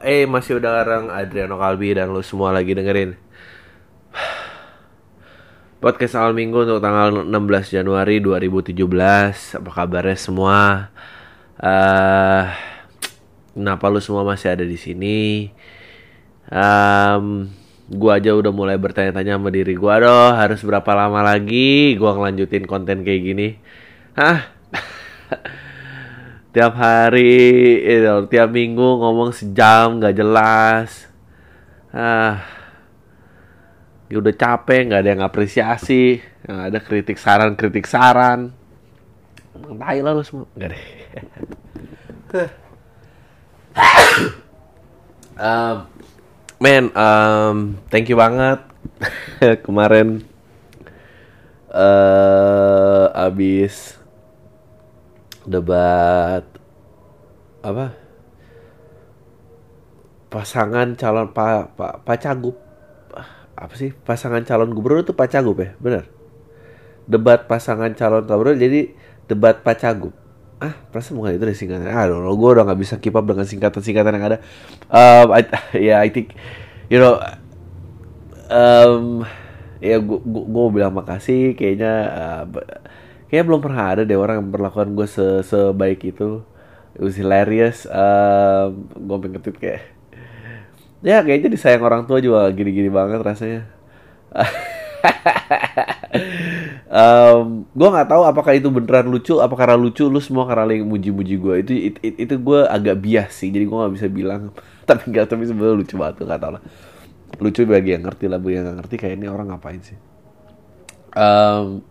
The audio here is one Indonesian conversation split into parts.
Eh masih udah bareng Adriano Kalbi dan lu semua lagi dengerin. Podcast awal minggu untuk tanggal 16 Januari 2017 Apa kabarnya semua? Eh Kenapa lu semua masih ada di sini? Um, Gua aja udah mulai bertanya-tanya sama diri gua Aduh harus berapa lama lagi gua ngelanjutin konten kayak gini? Hah? tiap hari itu tiap minggu ngomong sejam nggak jelas. Ah. Ya udah capek nggak ada yang apresiasi nggak ada kritik saran kritik saran. Tai lah lu semua. Nggak deh. Um, man um, thank you banget. Kemarin uh, abis debat apa? Pasangan calon pak pa, pa cagup apa sih? Pasangan calon gubernur itu pak cagup ya? Benar. Debat pasangan calon gubernur jadi debat pak cagup ah perasaan bukan itu deh singkatan. Ah lo gue udah nggak bisa keep up dengan singkatan-singkatan yang ada. Um, ya yeah, I think you know um, ya gue gue bilang makasih kayaknya uh, Kayaknya belum pernah ada deh orang yang memperlakukan gue se sebaik itu. It was hilarious. Um, gue pengen tweet kayak ya kayaknya disayang orang tua juga gini-gini banget rasanya. um, gue nggak tahu apakah itu beneran lucu, apa karena lucu lu semua karena yang muji-muji gue itu it, it, itu gue agak bias sih, jadi gue nggak bisa bilang. tapi nggak tapi sebenarnya lucu banget nggak tahu lah. Lucu bagi yang ngerti lah, bagi yang nggak ngerti kayak ini orang ngapain sih. Um,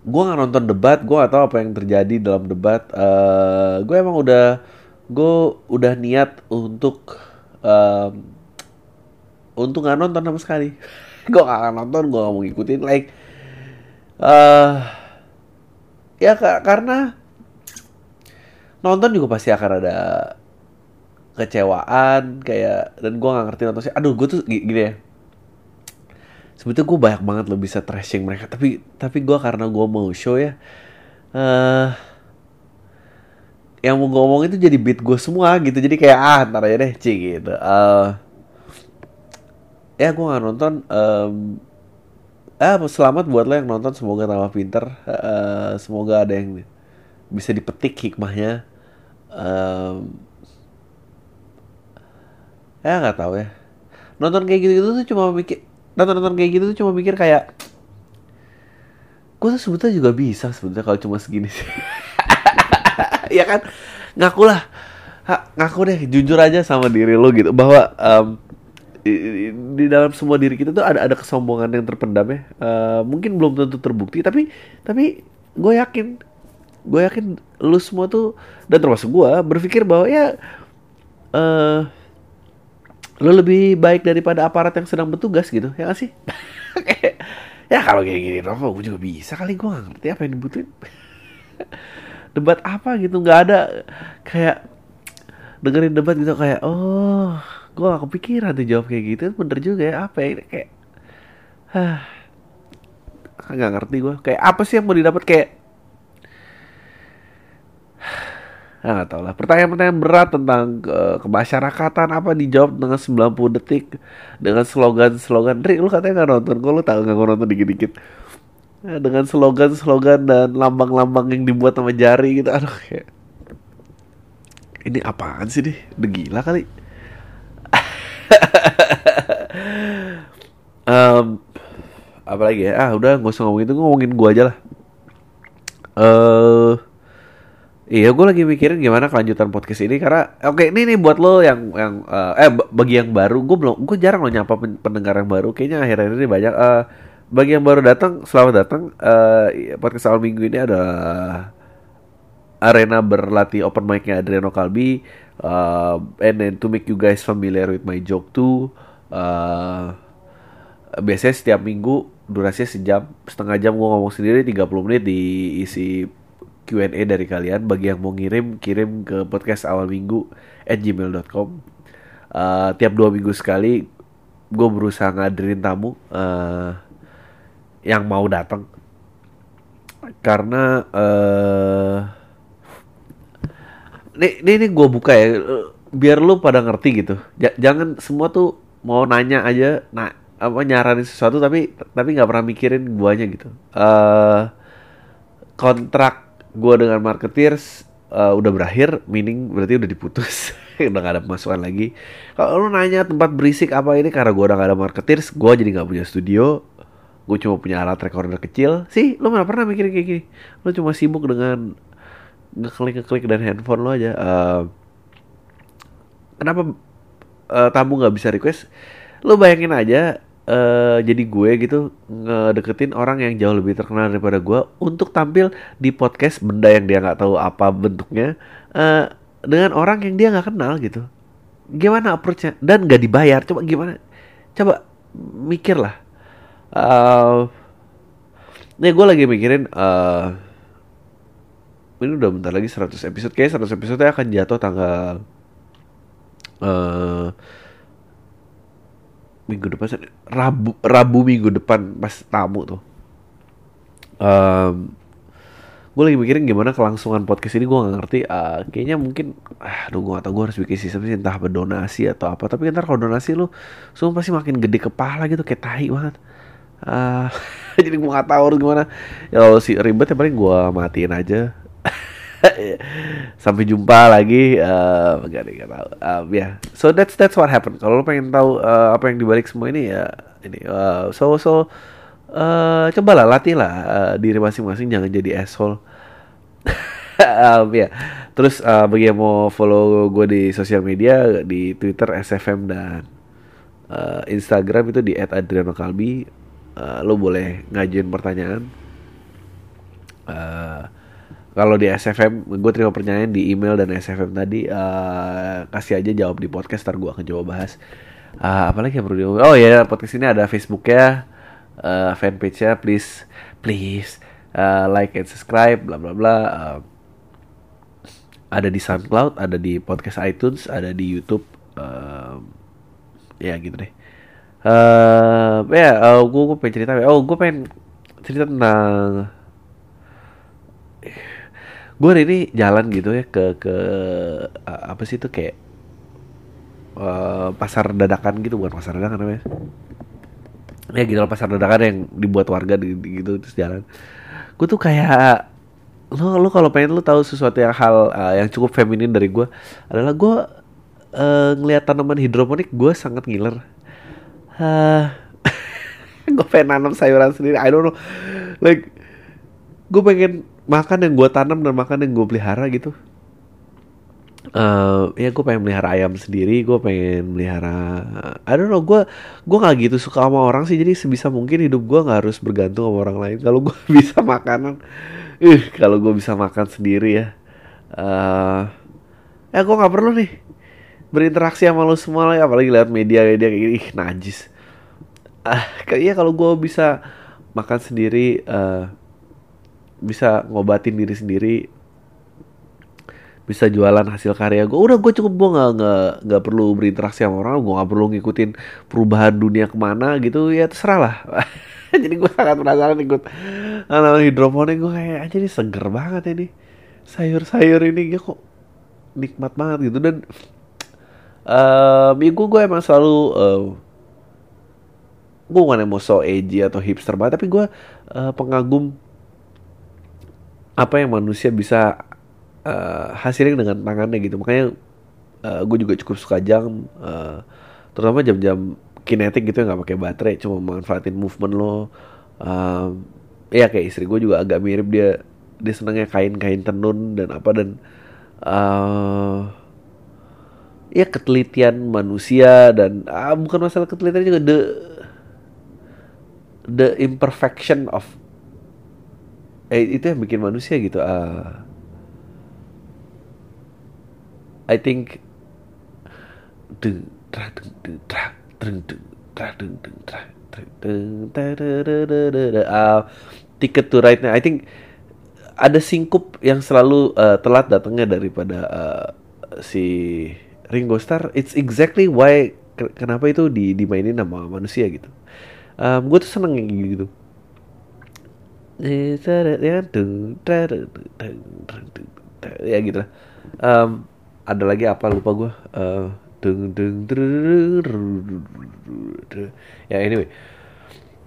gue nggak nonton debat gue gak tahu apa yang terjadi dalam debat. Uh, gue emang udah gue udah niat untuk um, untuk nggak nonton sama sekali. Gue gak akan nonton gue gak mau ngikutin like uh, ya karena nonton juga pasti akan ada kecewaan kayak dan gue nggak ngerti nonton sih. Aduh gue tuh gini ya sebetulnya gue banyak banget lo bisa trashing mereka tapi tapi gue karena gue mau show ya uh, yang mau gue ngomong itu jadi beat gue semua gitu. Jadi kayak ah ntar aja deh cik gitu. Uh, ya gue nggak nonton um, ah selamat buat lo yang nonton semoga tambah pinter uh, semoga ada yang bisa dipetik hikmahnya um, ya nggak tahu ya. Nonton kayak gitu-gitu tuh cuma mikir nonton-nonton kayak gitu tuh cuma mikir kayak gue sebetulnya juga bisa sebetulnya kalau cuma segini sih. Ya kan? Ngaku lah. Ngaku deh jujur aja sama diri lo gitu. Bahwa um, di, di dalam semua diri kita tuh ada ada kesombongan yang terpendam ya. Uh, mungkin belum tentu terbukti tapi tapi gue yakin gue yakin lu semua tuh dan termasuk gue berpikir bahwa ya uh, lo lebih baik daripada aparat yang sedang bertugas gitu ya gak sih? Ya kalau kayak gini Novo gue juga bisa kali gue gak ngerti apa yang dibutuhin. Debat apa gitu nggak ada kayak dengerin debat gitu kayak oh gue gak kepikiran tuh jawab kayak gitu. Bener juga ya apa ya kayak hah nggak ngerti gue kayak apa sih yang mau didapat? Kayak Nah, gak tau lah. Pertanyaan-pertanyaan berat tentang uh, kemasyarakatan apa dijawab dengan 90 detik dengan slogan-slogan. Rik, lu katanya gak nonton, kok lu tau gak nonton dikit-dikit. Nah, dengan slogan-slogan dan lambang-lambang yang dibuat sama jari gitu. Aduh, kayak... Ini apaan sih nih? Udah gila kali. um, apalagi ya? Ah, udah gak usah ngomongin itu, ngomongin gua aja lah. Eh... Uh, Iya, gue lagi mikirin gimana kelanjutan podcast ini karena oke okay, ini nih buat lo yang yang uh, eh bagi yang baru gue belum gue jarang lo nyapa pendengar yang baru kayaknya akhir-akhir ini banyak uh, bagi yang baru datang selamat datang uh, podcast awal minggu ini adalah arena berlatih open mic-nya Adriano Kalbi uh, and then to make you guys familiar with my joke too uh, biasanya setiap minggu durasinya sejam setengah jam gue ngomong sendiri 30 menit diisi Q&A dari kalian bagi yang mau ngirim kirim ke podcast awal minggu at gmail.com uh, tiap dua minggu sekali gue berusaha ngadirin tamu uh, yang mau datang. Karena uh, ini ini, gue buka ya biar lu pada ngerti gitu. Ja- jangan semua tuh mau nanya aja nah apa nyaranin sesuatu tapi tapi nggak pernah mikirin guanya gitu. Eh kontrak gua dengan marketeers eh, udah berakhir meaning berarti udah diputus. Udah gak ada pemasukan lagi. Kalau lu nanya tempat berisik apa ini karena gua udah gak ada marketeers gua jadi nggak punya studio. Gue cuma punya alat recorder kecil. Sih lu mana pernah mikirin kayak gini. Lu cuma sibuk dengan ngeklik ngeklik dan handphone lo aja. Eh, kenapa eh, tamu nggak bisa request? Lo bayangin aja eh, jadi gue gitu ngedeketin orang yang jauh lebih terkenal daripada gue untuk tampil di podcast benda yang dia nggak tahu apa bentuknya eh, dengan orang yang dia nggak kenal gitu. Gimana approachnya? Dan nggak dibayar. Coba gimana? Coba mikir lah Eh, nih gue lagi mikirin eh ini udah bentar lagi 100 episode. Kayak 100 episode akan jatuh tanggal eh minggu depan Rabu Rabu minggu depan pas tamu tuh. Em, gue lagi mikirin gimana kelangsungan podcast ini gue nggak ngerti. Eh, kayaknya mungkin ah, aduh gue gak tau gue harus bikin sistem sih entah berdonasi atau apa. Tapi ntar kalau donasi lu semua pasti makin gede kepala gitu kayak tahi banget. Ah, jadi gue gak tahu harus gimana. Ya kalau si ribet ya paling gue matiin aja sampai jumpa lagi eh gak tahu. Um, ya so that's that's what happened. Kalau lo pengen tahu eh, apa yang dibalik semua ini ya ini eh, so so eh cobalah latih lah eh, diri masing-masing jangan jadi asshole. Um, ya terus eh, bagi yang mau follow gue di sosial media di Twitter SFM dan eh, Instagram itu di @adrianokalbi Eh, lo boleh ngajuin pertanyaan. Eh, kalau di SFM gue terima pertanyaan di email dan SFM tadi eh, kasih aja jawab di podcast ntar gue akan coba bahas. Eh, apalagi yang perlu di oh ya podcast ini ada Facebooknya eh, fanpage-nya please please eh, like and subscribe bla bla bla Eh, ada di SoundCloud ada di podcast iTunes ada di YouTube Eh, ya gitu deh. Eh ya gue gue pengen cerita oh gue pengen cerita tentang gue ini jalan gitu ya ke ke apa sih itu kayak uh, pasar dadakan gitu bukan pasar dadakan namanya. Ya gitu loh, pasar dadakan yang dibuat warga di, di- gitu terus jalan. Gue tuh kayak lo lo kalau pengen lo tahu sesuatu yang hal uh, yang cukup feminin dari gue adalah gue uh, ngelihat tanaman hidroponik gue sangat ngiler. Uh, gue pengen nanam sayuran sendiri I don't know. Like gue pengen makan yang gue tanam dan makan yang gue pelihara gitu. Eh ya gue pengen melihara ayam sendiri gue pengen melihara I don't know gue gue nggak gitu suka sama orang sih jadi sebisa mungkin hidup gue nggak harus bergantung sama orang lain. Kalau gue bisa makanan eh kalau gue bisa makan sendiri ya eh ya gue nggak perlu nih berinteraksi sama lo semua lah apalagi lihat media media kayak gini. Ih najis. Ah kayaknya kalau gue bisa makan sendiri eh bisa ngobatin diri sendiri bisa jualan hasil karya gue udah gue cukup gue nggak nggak perlu berinteraksi sama orang gue nggak perlu ngikutin perubahan dunia ke mana gitu. Ya terserah lah. Jadi gue sangat penasaran ikut tanaman hidroponik. Gue kayak aja ini seger banget ini. Sayur-sayur ini ya kok nikmat banget gitu. Dan eh ya gue gue emang selalu eh, gue bukan yang mau so edgy atau hipster banget tapi gue eh, pengagum apa yang manusia bisa eh, hasilin dengan tangannya gitu. Makanya gue juga cukup suka jam eh, terutama jam-jam kinetik gitu yang nggak pakai baterai cuma manfaatin movement lo. Em, ya kayak istri gue juga agak mirip dia dia senangnya kain-kain tenun dan apa dan eh ya ketelitian manusia dan ah, bukan masalah ketelitian juga the the imperfection of eh itu yang bikin manusia gitu ah. I think da da. Ah, ticket to ride-nya I think ada singkup yang selalu eh, telat datangnya daripada eh, si Ringo Starr. It's exactly why ke- kenapa itu di dimainin sama manusia gitu. Gue tuh seneng gitu ya gitu. Lah Em, ada lagi apa? Lupa gue uh, deng drrrr, ya anyway.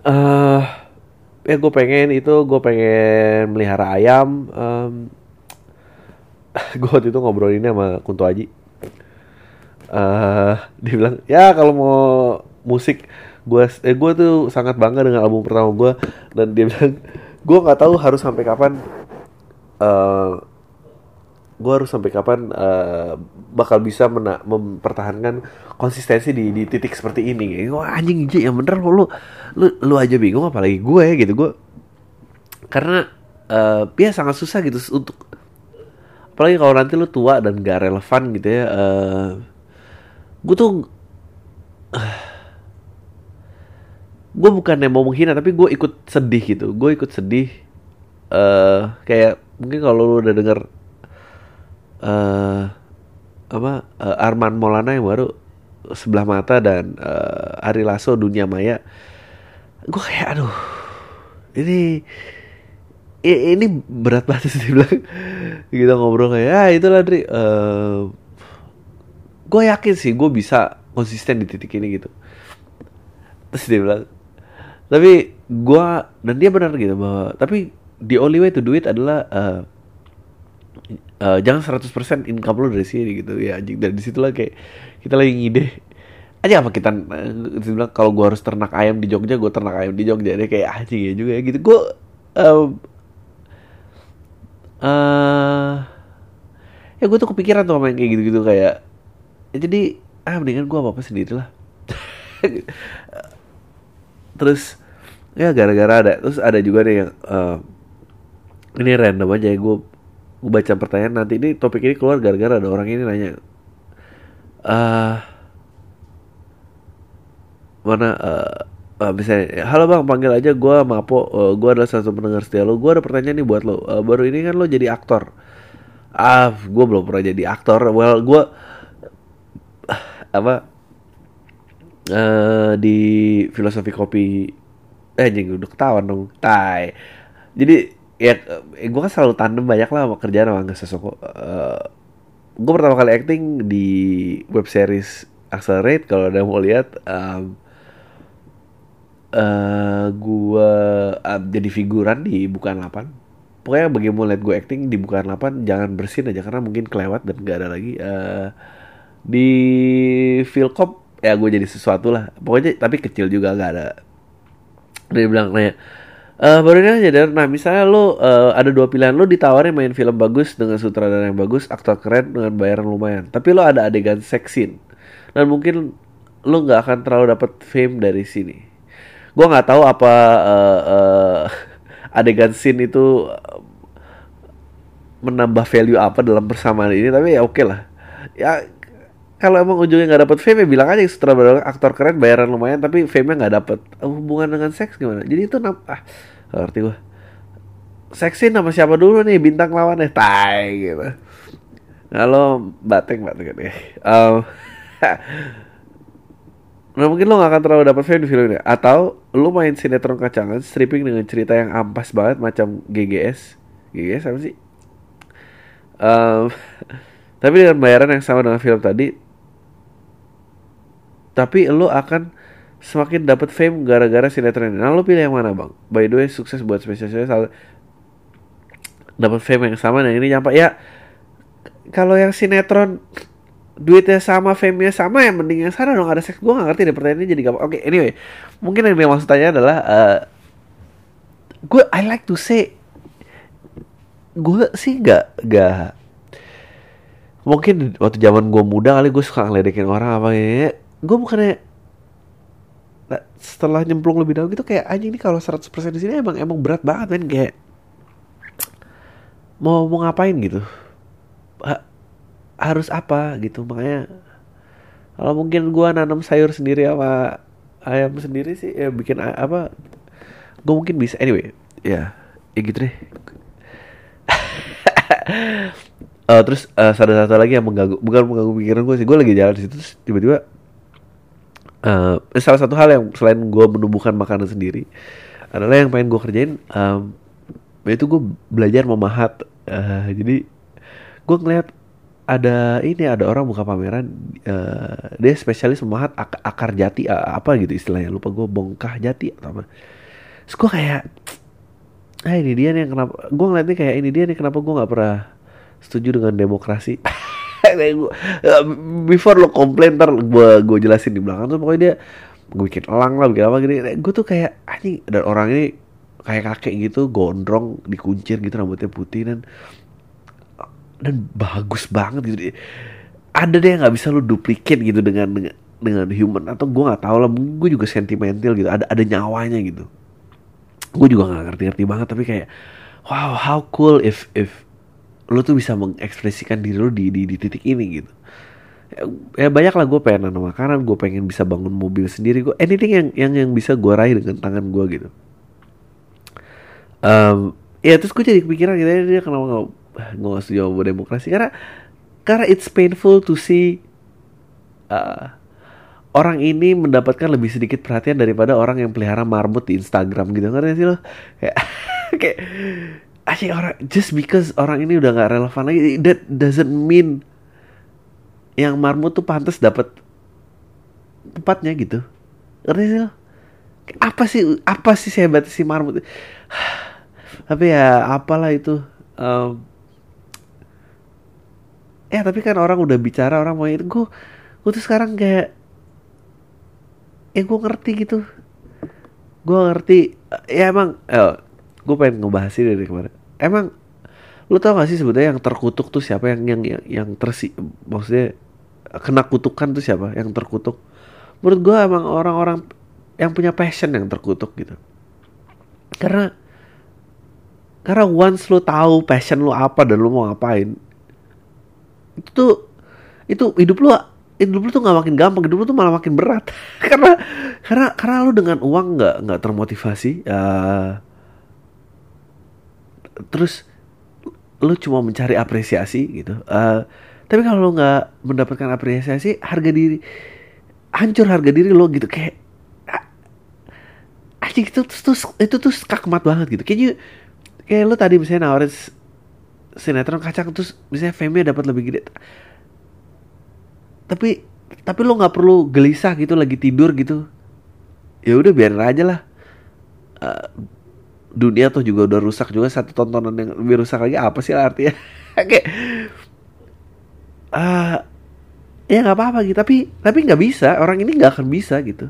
Uh, ya gue pengen itu gue pengen melihara ayam. Um, gue waktu itu ngobrol ini sama Kunto Aji. Uh, dia bilang ya kalau mau musik gue eh gue tuh sangat bangga dengan album pertama gue dan dia bilang gue nggak tahu harus sampai kapan uh, gue harus sampai kapan uh, bakal bisa mena mempertahankan konsistensi di, di titik seperti ini. Wah anjing J, yang bener lu, lu lu aja bingung apalagi gue gitu gue karena uh, ya sangat susah gitu untuk apalagi kalau nanti lu tua dan gak relevan gitu ya. Uh, gue tuh uh, gue bukan yang mau menghina tapi gue ikut sedih gitu. Gue ikut sedih uh, kayak mungkin kalau lu udah denger uh, apa uh, Arman Maulana yang baru sebelah mata dan uh, Ari Lasso dunia maya. Gue kayak aduh ini ini berat banget sih bilang. Kita ngobrol kayak ya itulah Dri. Uh, gue yakin sih gue bisa konsisten di titik ini gitu. Terus dia bilang tapi gue dan dia benar gitu bahwa tapi the only way to do it adalah uh, uh, jangan 100% income lo dari sini gitu. Ya anjing dari situ lah kayak kita lagi ngide. Aja apa kita uh, kalau gue harus ternak ayam di Jogja gue ternak ayam di Jogja. Deh kayak anjing ya juga ya gitu. Gue uh, uh, ya gue tuh kepikiran tuh main kayak gitu-gitu kayak ya jadi ah mendingan gue apa apa sendiri lah terus ya gara-gara ada. Terus ada juga nih yang uh, ini random aja ya gue gue baca pertanyaan nanti ini topik ini keluar gara-gara ada orang ini nanya uh, mana uh, uh, misalnya halo bang panggil aja gue Mapo uh, gue adalah satu pendengar setia lo gue ada pertanyaan nih buat lo uh, baru ini kan lo jadi aktor. Ah gue belum pernah jadi aktor. Well gue uh, apa uh, di filosofi kopi eh jadi udah ketahuan dong. Tai. Jadi ya eh, gue kan selalu tandem banyak lah sama kerjaan sama Angga Sasoko. Uh, gue pertama kali acting di web series Accelerate kalau ada mau lihat um, uh, gue uh, jadi figuran di bukan 8 pokoknya bagi mau lihat gue acting di bukan 8 jangan bersin aja karena mungkin kelewat dan gak ada lagi. Uh, di Philcop ya gue jadi sesuatu lah. Pokoknya tapi kecil juga gak ada dia bilang nanya Uh, baru ini aja nah misalnya lo uh, ada dua pilihan lo ditawarin main film bagus dengan sutradara yang bagus, aktor keren dengan bayaran lumayan. Tapi lo ada adegan seksin dan mungkin lo nggak akan terlalu dapat fame dari sini. Gue nggak tahu apa uh, uh, adegan scene itu menambah value apa dalam persamaan ini, tapi ya oke okay lah. Ya kalau emang ujungnya nggak dapet fame ya bilang aja sutradara aktor keren bayaran lumayan tapi fame-nya nggak dapet. Hubungan dengan seks gimana? Jadi itu ah ngerti gue seksi nama siapa dulu nih? Bintang lawannya tai gitu. Kalau bateng bateng kan um, Nah mungkin lo gak akan terlalu dapat fame di film ini. Atau lo main sinetron kacangan Stripping dengan cerita yang ampas banget Macam GGS GGS apa sih? Um, tapi dengan bayaran yang sama dengan film tadi tapi lo akan semakin dapat fame gara-gara sinetron ini. Nah, lo pilih yang mana, Bang? By the way, sukses buat spesialis dapat fame yang sama dan ini nyampe ya kalau yang sinetron duitnya sama, fame-nya sama ya mending yang sana dong ada seks. Gue gak ngerti deh pertanyaan ini jadi gak Oke, okay, anyway. Mungkin yang dia maksud tanya adalah uh, gue I like to say gue sih gak gak mungkin waktu zaman gue muda kali gue suka ngeledekin orang apa ya gue bukannya nah, setelah nyemplung lebih dalam gitu kayak anjing ini kalau 100% di sini emang emang berat banget men. Kayak mau mau ngapain gitu? Ha, harus apa? Gitu. Makanya kalau mungkin gue nanam sayur sendiri sama ayam sendiri sih ya bikin apa gue mungkin bisa. Anyway ya ya gitu deh. Uh, terus uh, ada satu lagi yang mengganggu bukan mengganggu pikiran gue sih gue lagi jalan di situ tiba-tiba uh, salah satu hal yang selain gue menumbuhkan makanan sendiri adalah yang pengen gue kerjain um, itu gue belajar memahat. Uh, jadi gue ngeliat ada ini ada orang buka pameran uh, dia spesialis memahat ak akar jati uh, apa gitu istilahnya lupa gue bongkah jati atau apa. Terus gue kayak ah ini dia nih kenapa? Gue ngeliatnya kayak ini dia nih kenapa gue nggak pernah setuju dengan demokrasi before lo komplain ntar gue gue jelasin di belakang tuh pokoknya dia gue bikin elang lah bikin apa gini. Gue tuh kayak anjing dan orang ini kayak kakek gitu gondrong dikuncir gitu rambutnya putih dan dan bagus banget gitu. Ada deh yang nggak bisa lu duplicate gitu dengan dengan dengan human atau gue nggak tahu lah gue juga sentimental gitu ada ada nyawanya gitu. Gue juga nggak ngerti-ngerti banget tapi kayak wow how cool if if lu tuh bisa mengekspresikan diri lu di di, di titik ini gitu. Ya, ya banyak lah gue pengen nanam makanan gue pengen bisa bangun mobil sendiri gue anything yang yang yang bisa gue raih dengan tangan gue gitu. Um, ya terus gue jadi kepikiran gitu dia kenapa nggak nggak setuju sama demokrasi karena karena it's painful to see uh, orang ini mendapatkan lebih sedikit perhatian daripada orang yang pelihara marmut di Instagram gitu. Ngerti sih lo? Kayak asyik orang just because orang ini udah nggak relevan lagi that doesn't mean yang marmut tuh pantas dapat tempatnya gitu. Ngerti sih apa sih apa sih sehebat si marmut? Tapi ya apalah itu um, ya tapi kan orang udah bicara orang mau itu gue gue tuh sekarang kayak ya gue ngerti gitu. Gue ngerti ya emang eh, gue pengen ngebahas ini dari kemarin. Emang lu tau gak sih sebetulnya yang terkutuk tuh siapa? Yang yang yang, yang tersi maksudnya kena kutukan tuh siapa? Yang terkutuk. Menurut gue emang orang-orang yang punya passion yang terkutuk gitu. Karena karena once lu tahu passion lu apa dan lu mau ngapain itu tuh itu hidup lu hidup lu tuh nggak makin gampang hidup lu tuh malah makin berat. Karena karena karena lu dengan uang nggak nggak termotivasi uh, terus lu cuma mencari apresiasi gitu. Uh, tapi kalau lu nggak mendapatkan apresiasi harga diri hancur harga diri lo gitu. Kayak aja itu tuh, itu tuh skakmat banget gitu. Kayaknya kayak lu tadi misalnya nawarin sinetron kacang terus misalnya fame dapat lebih gede. Tapi tapi lo nggak perlu gelisah gitu lagi tidur gitu. Ya udah biarin aja lah. Uh, dunia tuh juga udah rusak juga satu tontonan yang lebih rusak lagi apa sih artinya? Kayak uh, ya nggak apa-apa gitu tapi tapi nggak bisa orang ini nggak akan bisa gitu.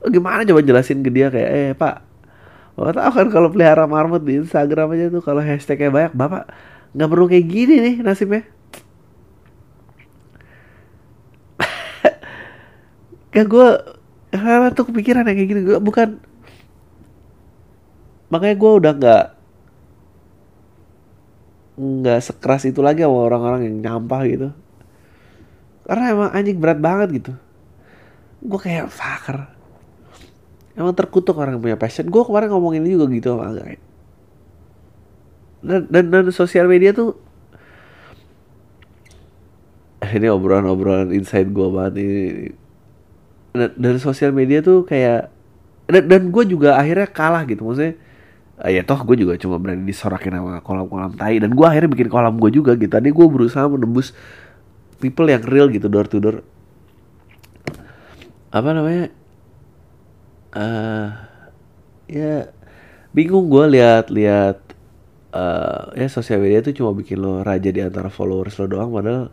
Oh, gimana coba jelasin ke dia kayak eh pak Bapak tahu kan kalau pelihara marmut di Instagram aja tuh kalau hashtagnya banyak bapak nggak perlu kayak gini nih nasibnya. Kayak gue karena tuh kepikiran kayak gini gue bukan makanya gue udah nggak nggak sekeras itu lagi sama orang-orang yang nyampah gitu. Karena emang anjing berat banget gitu. Gue kayak fucker. Emang terkutuk orang yang punya passion. Gue kemarin ngomongin ini juga gitu sama dan, dan, dan sosial media tuh ini obrolan-obrolan inside gue banget ini dan, dan sosial media tuh kayak dan, dan gue juga akhirnya kalah gitu. Maksudnya uh, ya toh gue juga cuma berani disorakin sama kolam-kolam tai. Dan gue akhirnya bikin kolam gue juga gitu. Tadi gue berusaha menembus people yang real gitu door to door. Apa namanya? Uh, ya bingung gue lihat-lihat uh, ya sosial media tuh cuma bikin lo raja di antara followers lo doang. Padahal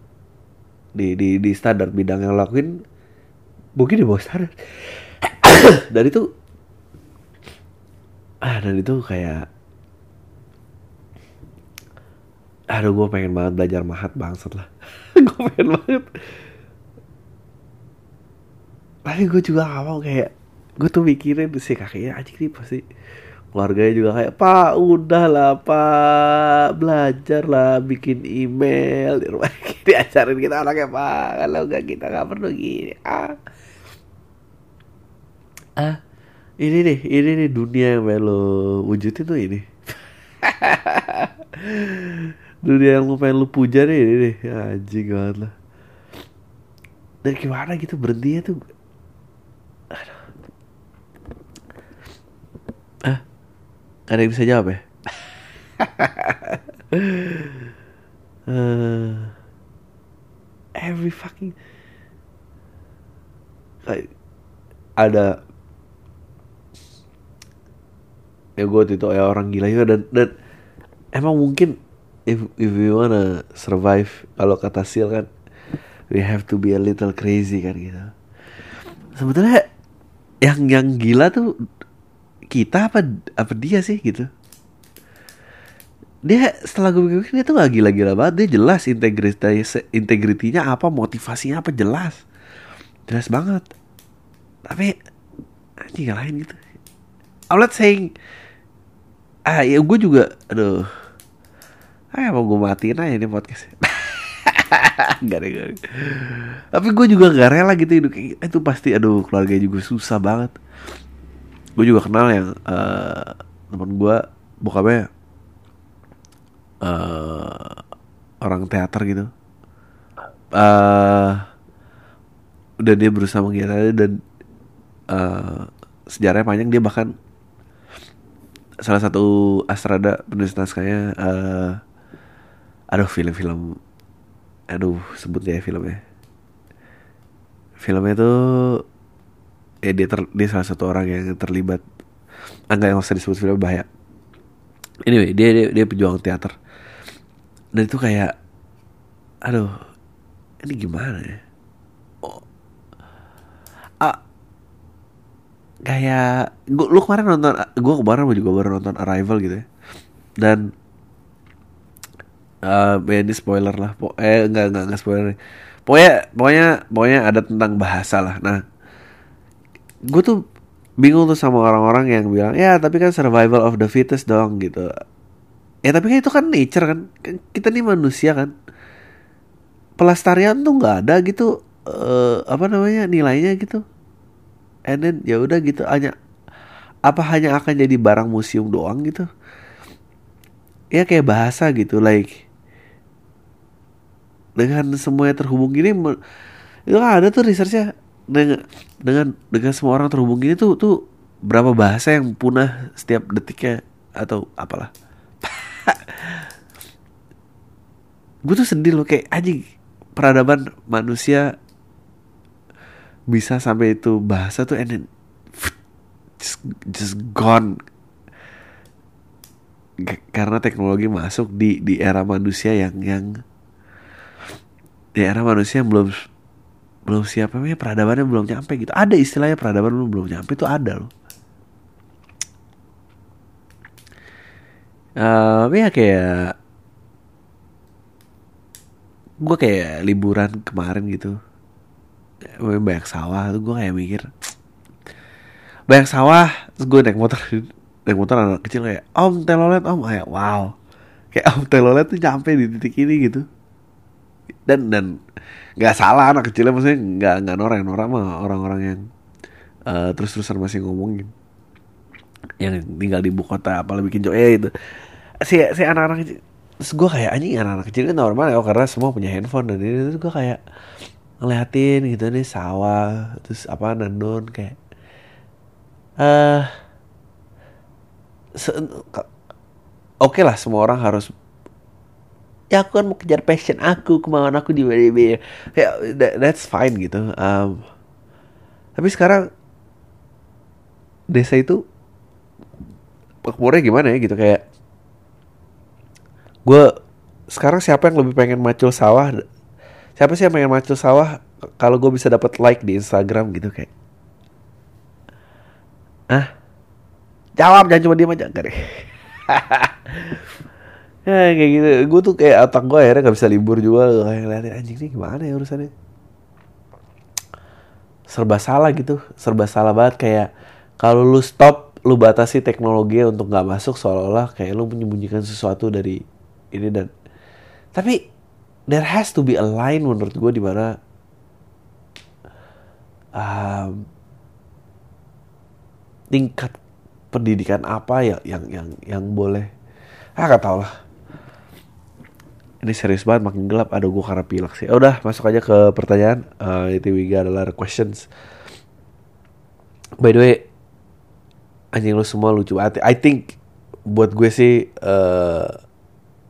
di di di standar bidang yang lakuin mungkin di bawah standar. Dan itu ah dan itu kayak aduh gue pengen banget belajar mahat bangsat lah. Gue pengen banget. Tapi gue juga gak mau kayak gue tuh mikirin sih kakeknya aja nih pasti keluarganya juga kayak pak udah lah pak. Belajar lah bikin email di rumah. Diajarin kita anaknya pak kalau enggak kita nggak perlu gini. Ah. Ah ini nih ini nih dunia yang lo wujudin tuh ini. Dunia yang lu pengen lu puja nih ini nih. Anjing banget lah. Dan gimana gitu berhentinya tuh? Gak ada yang bisa jawab ya? uh, every fucking kayak ada ya gue itu ya orang gila juga. Dan dan emang mungkin if if we wanna survive kalau kata Sil kan we have to be a little crazy kan gitu. Sebetulnya yang yang gila tuh kita apa apa dia sih gitu? Dia setelah gue pikir dia tuh gak gila-gila banget. Dia jelas integritas integritinya apa motivasinya apa jelas. Jelas banget. Tapi anjing lain gitu. I'm not saying ah ya gue juga aduh. Ah mau gue matiin aja ini podcast. Gak ada, gak. Tapi gue juga gak rela gitu hidup kayak gitu. Itu pasti aduh keluarga juga susah banget. Gue juga kenal yang uh, Temen gue Bokapnya uh, Orang teater gitu. Uh, Dan dia berusaha menggiatnya Dan uh, Sejarahnya panjang. Dia bahkan Salah satu Astrada penulis naskahnya uh, Aduh film-film. Aduh sebut ya filmnya. Filmnya tuh ya dia ter, dia salah satu orang yang terlibat. Enggak yang usah disebut film bahaya. Anyway dia dia, dia pejuang teater. Dan itu kayak aduh ini gimana ya oh. ah kayak gua lu kemarin nonton gua kemarin juga baru nonton Arrival gitu ya. Dan uh, ini spoiler lah po eh enggak enggak enggak spoiler. Pokoknya pokoknya pokoknya ada tentang bahasa lah. Nah gue tuh bingung tuh sama orang-orang yang bilang ya tapi kan survival of the fittest dong gitu. Ya tapi kan itu kan nature kan, kan kita nih manusia kan. Pelestarian tuh nggak ada gitu uh, apa namanya nilainya gitu and then ya udah gitu hanya apa hanya akan jadi barang museum doang gitu? Ya kayak bahasa gitu like dengan semuanya terhubung gini itu kan ada tuh researchnya. Dengan dengan dengan semua orang terhubung gini tuh tuh berapa bahasa yang punah setiap detiknya atau apalah. Gue tuh sedih loh kayak anjing peradaban manusia bisa sampai itu bahasa tuh and then just, just gone. Karena teknologi masuk di di era manusia yang yang di era manusia yang belum belum siapa ya peradabannya belum nyampe gitu. Ada istilahnya peradaban belum belum nyampe itu ada loh. Uh, ya kayak gue kayak liburan kemarin gitu banyak sawah. Tuh gue kayak mikir banyak sawah. Terus gue naik motor. Naik motor anak kecil kayak om telolet om. Kayak wow. Kayak om telolet tuh nyampe di titik ini gitu. Dan dan nggak salah anak kecilnya maksudnya nggak nggak norak. Norak mah orang-orang yang uh, terus-terusan masih ngomongin. Yang tinggal di ibu kota apalagi bikin joy itu si si anak-anak kecil terus gue kayak anjing anak-anak kecil kan normal ya karena semua punya handphone dan ini. Terus gue kayak ngeliatin gitu nih sawah terus apa nandun kayak eh uh, oke okay lah semua orang harus ya aku kan mau kejar passion aku kemauan aku di WDB ya that, that's fine gitu um, tapi sekarang desa itu makmurnya gimana ya gitu kayak gue sekarang siapa yang lebih pengen macul sawah siapa sih yang pengen macul sawah? Kalau gue bisa dapat like di Instagram gitu kayak. Ah jawab jangan cuma diem aja. Deh. Ya kayak gitu. Gue tuh kayak otak gue akhirnya gak bisa libur juga. Kayak ngeliatin anjing nih gimana ya urusannya? Serba salah gitu. Serba salah banget. Kayak kalau lu stop lu batasi teknologi untuk nggak masuk seolah-olah kayak lu menyembunyikan sesuatu dari ini dan tapi there has to be a line menurut gue di mana um, tingkat pendidikan apa ya yang yang yang boleh ah gak tau lah. Ini serius banget makin gelap. Aduh gue karena pilek sih. Udah masuk aja ke pertanyaan. Uh, itu we got a lot of questions. By the way anjing lu semua lucu banget. I think buat gue sih uh,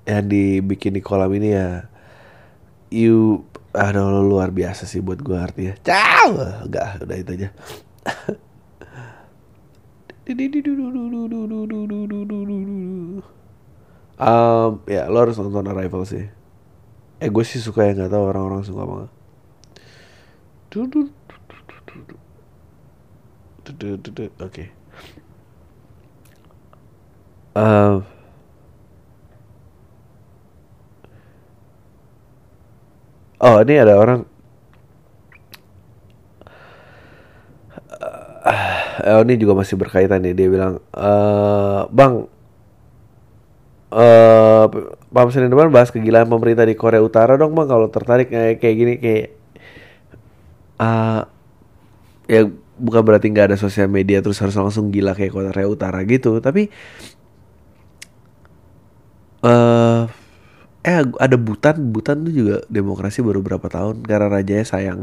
yang dibikin di kolam ini ya you aduh luar biasa sih buat gue artinya. Ciao! Enggak udah itu aja. Um, ya lo harus nonton Arrival sih. Eh gue sih suka ya nggak tahu orang-orang suka banget oke. Okay. uh, oh ini ada orang. Uh, ini juga masih berkaitan nih dia bilang uh, bang uh, Pak Senin depan bahas kegilaan pemerintah di Korea Utara dong bang kalau tertarik kayak kayak gini kayak uh, ya bukan berarti nggak ada sosial media terus harus langsung gila kayak Korea Utara gitu tapi uh, eh ada Butan Butan tuh juga demokrasi baru berapa tahun. Karena rajanya sayang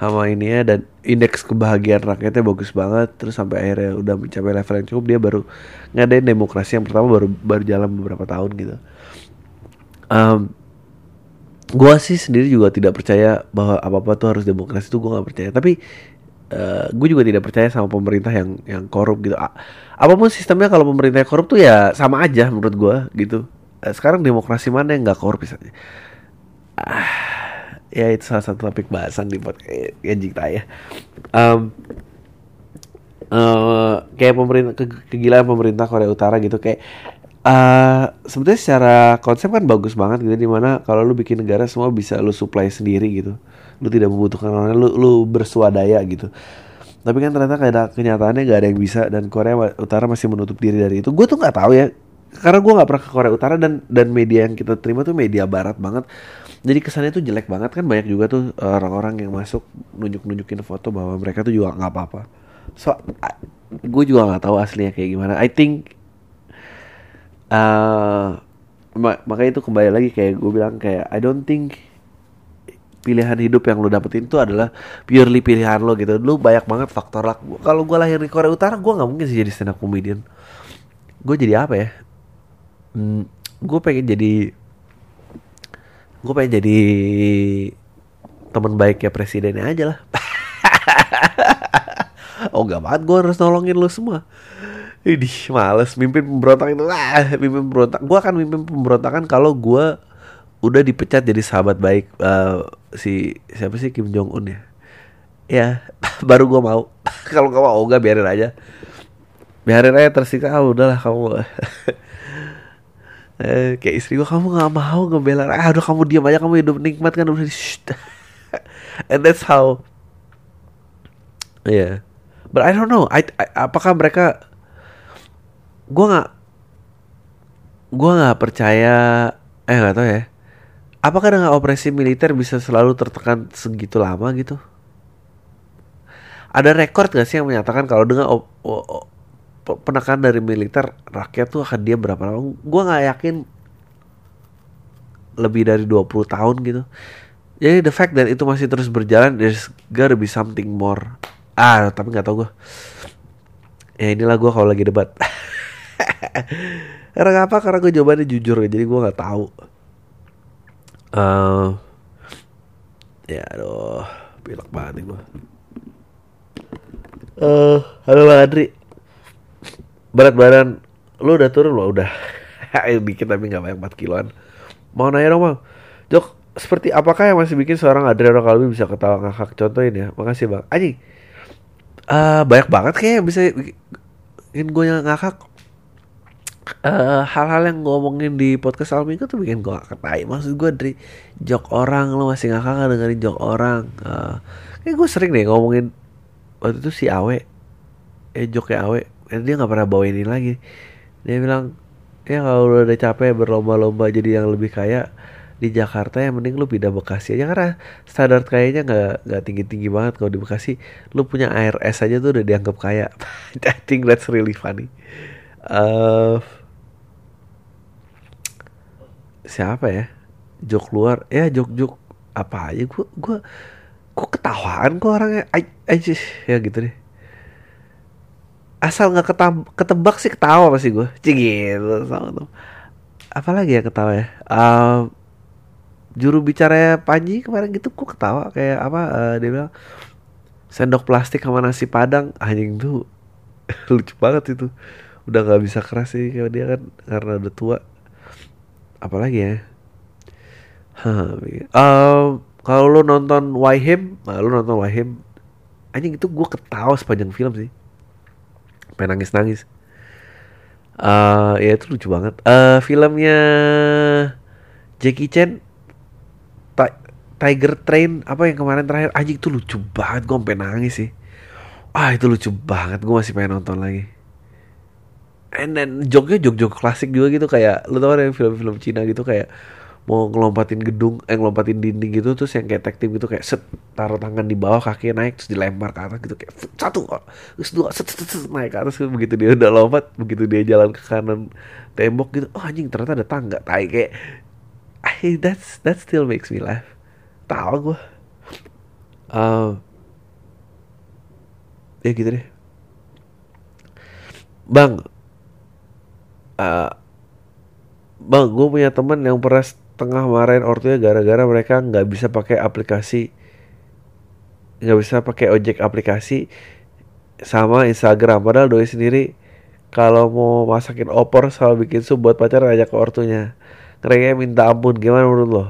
sama ini ya dan indeks kebahagiaan rakyatnya bagus banget. Terus sampai akhirnya udah mencapai level yang cukup dia baru ngadain demokrasi yang pertama baru baru jalan beberapa tahun gitu. Um, gua sih sendiri juga tidak percaya bahwa apa apa tuh harus demokrasi tuh gua nggak percaya. Tapi uh, eh, gue juga tidak percaya sama pemerintah yang yang korup gitu. Apa pun sistemnya kalau pemerintah korup tuh ya sama aja menurut gua gitu sekarang demokrasi mana yang nggak korup ah, ya itu salah satu topik bahasan di podcast Genjing ya. Um, uh, kayak pemerintah ke, kegilaan pemerintah Korea Utara gitu kayak uh, sebetulnya secara konsep kan bagus banget gitu di mana kalau lu bikin negara semua bisa lu supply sendiri gitu. Lu tidak membutuhkan orang lu lu bersuadaya gitu. Tapi kan ternyata kayak kenyataannya gak ada yang bisa dan Korea Utara masih menutup diri dari itu. Gue tuh nggak tahu ya karena gue nggak pernah ke Korea Utara dan dan media yang kita terima tuh media Barat banget jadi kesannya tuh jelek banget kan banyak juga tuh orang-orang yang masuk nunjuk nunjukin foto bahwa mereka tuh juga nggak apa-apa so gue juga nggak tahu aslinya kayak gimana I think uh, mak makanya itu kembali lagi kayak gue bilang kayak I don't think pilihan hidup yang lo dapetin itu adalah purely pilihan lo gitu. Lu banyak banget faktor luck. Kalau gue lahir di Korea Utara, gue nggak mungkin sih jadi stand up comedian. Gue jadi apa ya? Hmm, gue pengen jadi gue pengen jadi teman baik ya presidennya aja lah. Oh gak banget gue harus nolongin lo semua. Ini males mimpin pemberontak itu. Ah mimpin pemberontak gue akan mimpin pemberontakan kalau gue udah dipecat jadi sahabat baik uh, si siapa sih Kim Jong Un ya? Ya baru gue mau. Kalau gak mau oh gak biarin aja. Biarin aja tersiksa. Ah, udahlah kamu eh, kayak istri gue kamu nggak mau ngebela ah udah kamu diam aja kamu hidup nikmat kan. Udah and that's how yeah. But I don't know. I, I apakah mereka gue nggak gue nggak percaya eh nggak tahu ya. Apakah dengan operasi militer bisa selalu tertekan segitu lama gitu? Ada rekor gak sih yang menyatakan kalau dengan penekanan dari militer rakyat tuh akan dia berapa lama? Gue nggak yakin lebih dari 20 tahun gitu. Jadi the fact that itu masih terus berjalan there's gotta be something more. Ah tapi nggak tau gue ya inilah gue kalau lagi debat. Karena apa? Karena gue jawabannya jujur jadi gue nggak tahu. Uh, ya aduh pilek banget gue uh, halo Bang Adri berat badan. Lu udah turun lo udah. Dikit tapi nggak banyak 4 kiloan. Mau nanya dong bang? Jok seperti apakah yang masih bikin seorang Adriano Kalbi bisa ketawa ngakak? Contohin ya. Makasih bang. Aji uh, banyak banget kayak bisa bikin gue yang ngakak. Uh, hal-hal yang ngomongin di podcast Almi itu tuh bikin gue ngakak. Tai maksud gue dari jok orang lo masih ngakak dengerin jok orang? Uh, kayak gue sering deh ngomongin waktu itu si Awe. Eh joknya Awe dia nggak pernah bawa ini lagi. Dia bilang ya kalau udah capek berlomba-lomba jadi yang lebih kaya di Jakarta yang mending lu pindah Bekasi aja. Karena standar kayaknya nggak nggak tinggi tinggi banget kalau di Bekasi. Lu punya air es aja tuh udah dianggap kaya. I think that's really funny. Uh, siapa ya? Jok luar. Ya jok jok apa aja? Gua gua kok ketawaan kok orangnya. Aja ya gitu deh asal nggak ketebak sih ketawa pasti gue cik gitu sama tuh. Apalagi ya ketawa ya? Um, juru bicara Panji kemarin gitu gue ketawa. Kayak apa uh, dia bilang sendok plastik sama nasi padang. Anjing tuh lucu banget itu. Udah nggak bisa keras sih kalau dia kan karena udah tua. Apalagi ya? Um, kalau lo nonton Wahim nah, lo nonton Wahim anjing itu gue ketawa sepanjang film sih pengen nangis nangis uh, ya itu lucu banget. Uh, filmnya Jackie Chan Tiger Train apa yang kemarin terakhir? Anjing itu lucu banget gue sampai nangis sih. Ah itu lucu banget gue masih pengen nonton lagi. And then joknya jok-jok klasik juga gitu kayak lu tau yang film-film Cina gitu kayak mau ngelompatin gedung eh ngelompatin dinding gitu terus yang kayak tektim gitu kayak set taruh tangan di bawah kaki naik terus dilempar ke atas gitu kayak satu terus dua set, set, set, naik ke atas begitu dia udah lompat begitu dia jalan ke kanan tembok gitu oh anjing ternyata ada tangga tai kayak I, that's that still makes me laugh. Tahu gue uh, ya gitu deh. Bang uh, bang gue punya temen yang pernah setengah marahin ortunya gara-gara mereka nggak bisa pakai aplikasi nggak bisa pakai ojek aplikasi sama Instagram. Padahal doi sendiri kalau mau masakin opor sama bikin sup buat pacar ajak ke ortunya. Mereka minta ampun. Gimana menurut lo?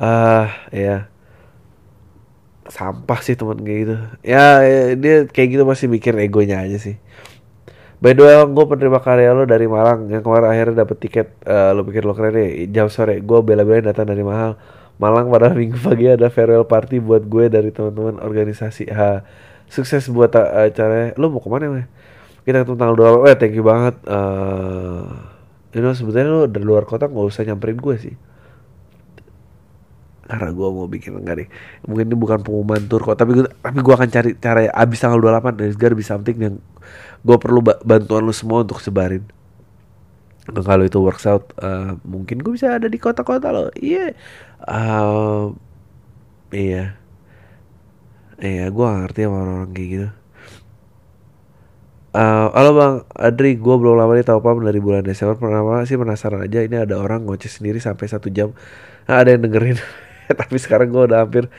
Ah uh, ya sampah sih temen kayak gitu. Ya, ya dia kayak gitu masih mikir egonya aja sih By the way, gue penerima karya lo dari Malang yang kemarin akhirnya dapet tiket. Uh, lo pikir lo keren deh. Jam sore, gue bela-belain datang dari mahal. Malang pada minggu pagi ada farewell party buat gue dari teman-teman organisasi. Ha, sukses buat uh, acaranya. Lo mau ke mana ya? Kita ketemu tanggal dua. Eh, thank you banget. Uh, you know, sebetulnya lo dari luar kota nggak usah nyamperin gue sih karena gue mau bikin enggak deh mungkin ini bukan pengumuman tour kok tapi gue tapi gue akan cari cara abis tanggal 28 there's gotta be something yang gue perlu bantuan lu semua untuk sebarin. Dan kalau itu works out uh, mungkin gue bisa ada di kota-kota lo. Iya. Yeah. uh, iya iya gue ngerti sama orang-orang kayak gitu. Uh, halo bang Adri, gue belum lama nih tau pam dari bulan Desember. Pertama sih penasaran aja ini ada orang ngoceh sendiri sampai satu jam. Nah, Ada yang dengerin. Tapi sekarang gue udah hampir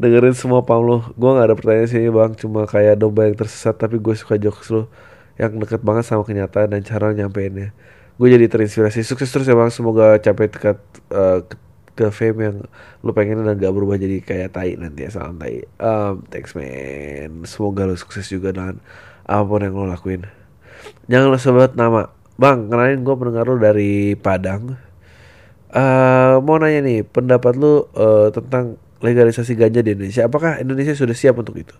dengerin semua pam lo gue gak ada pertanyaan sih bang. Cuma kayak domba yang tersesat tapi gue suka jokes lo yang deket banget sama kenyataan dan cara nyampeinnya. Gue jadi terinspirasi. Sukses terus ya bang. Semoga capai dekat uh, ke, ke fame yang lo pengen dan gak berubah jadi kayak tai nanti ya salam tai. Um, thanks man. Semoga lo sukses juga dengan apa pun yang lo lakuin. Jangan lo sebut nama. Bang kenalin gue pendengar lo dari Padang. Uh, mau nanya nih pendapat lo uh, tentang legalisasi ganja di Indonesia. Apakah Indonesia sudah siap untuk itu?